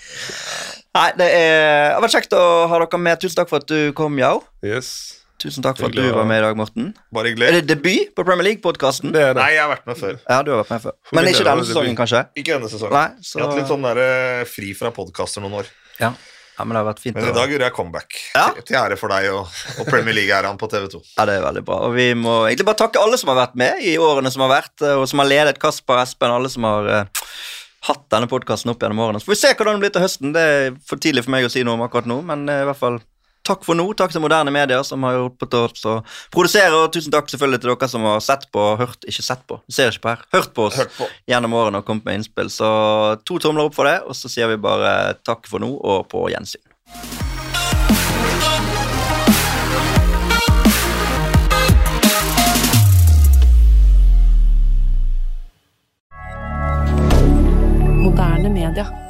Nei, det er, har vært kjekt å ha dere med. Tusen takk for at du kom, Yao. Yes. Tusen takk for at du var med i dag, Morten. Bare Er det debut på Premier League-podkasten? Det det. Nei, jeg har vært med før. Ja, du har vært med før. Men ikke denne sesongen, kanskje? Ikke denne sesongen. Nei, så Jeg har hatt litt sånn der, eh, fri fra podkaster noen år. ja. Ja, men det har vært fint. Men i dag gjorde jeg comeback. Ja. Til, ære for deg og, og Premier League-æraen på TV2. Ja, det er veldig bra. Og vi må egentlig bare takke alle som har vært med i årene som har vært, eh, og som har ledet Kasper, Espen, alle som har uh, hatt denne podkasten opp gjennom årene. Så får vi se hvordan det blir til høsten. Det er for tidlig for meg å si noe om akkurat nå, men uh, i hvert fall Takk for nå. Takk til moderne medier som har hjulpet oss å produsere. Og tusen takk selvfølgelig til dere som har sett på og hørt Ikke sett på, ser ikke på her. Hørt på oss hørt på. gjennom årene og kommet med innspill. Så to tomler opp for det, og så sier vi bare takk for nå og på gjensyn. Moderne media.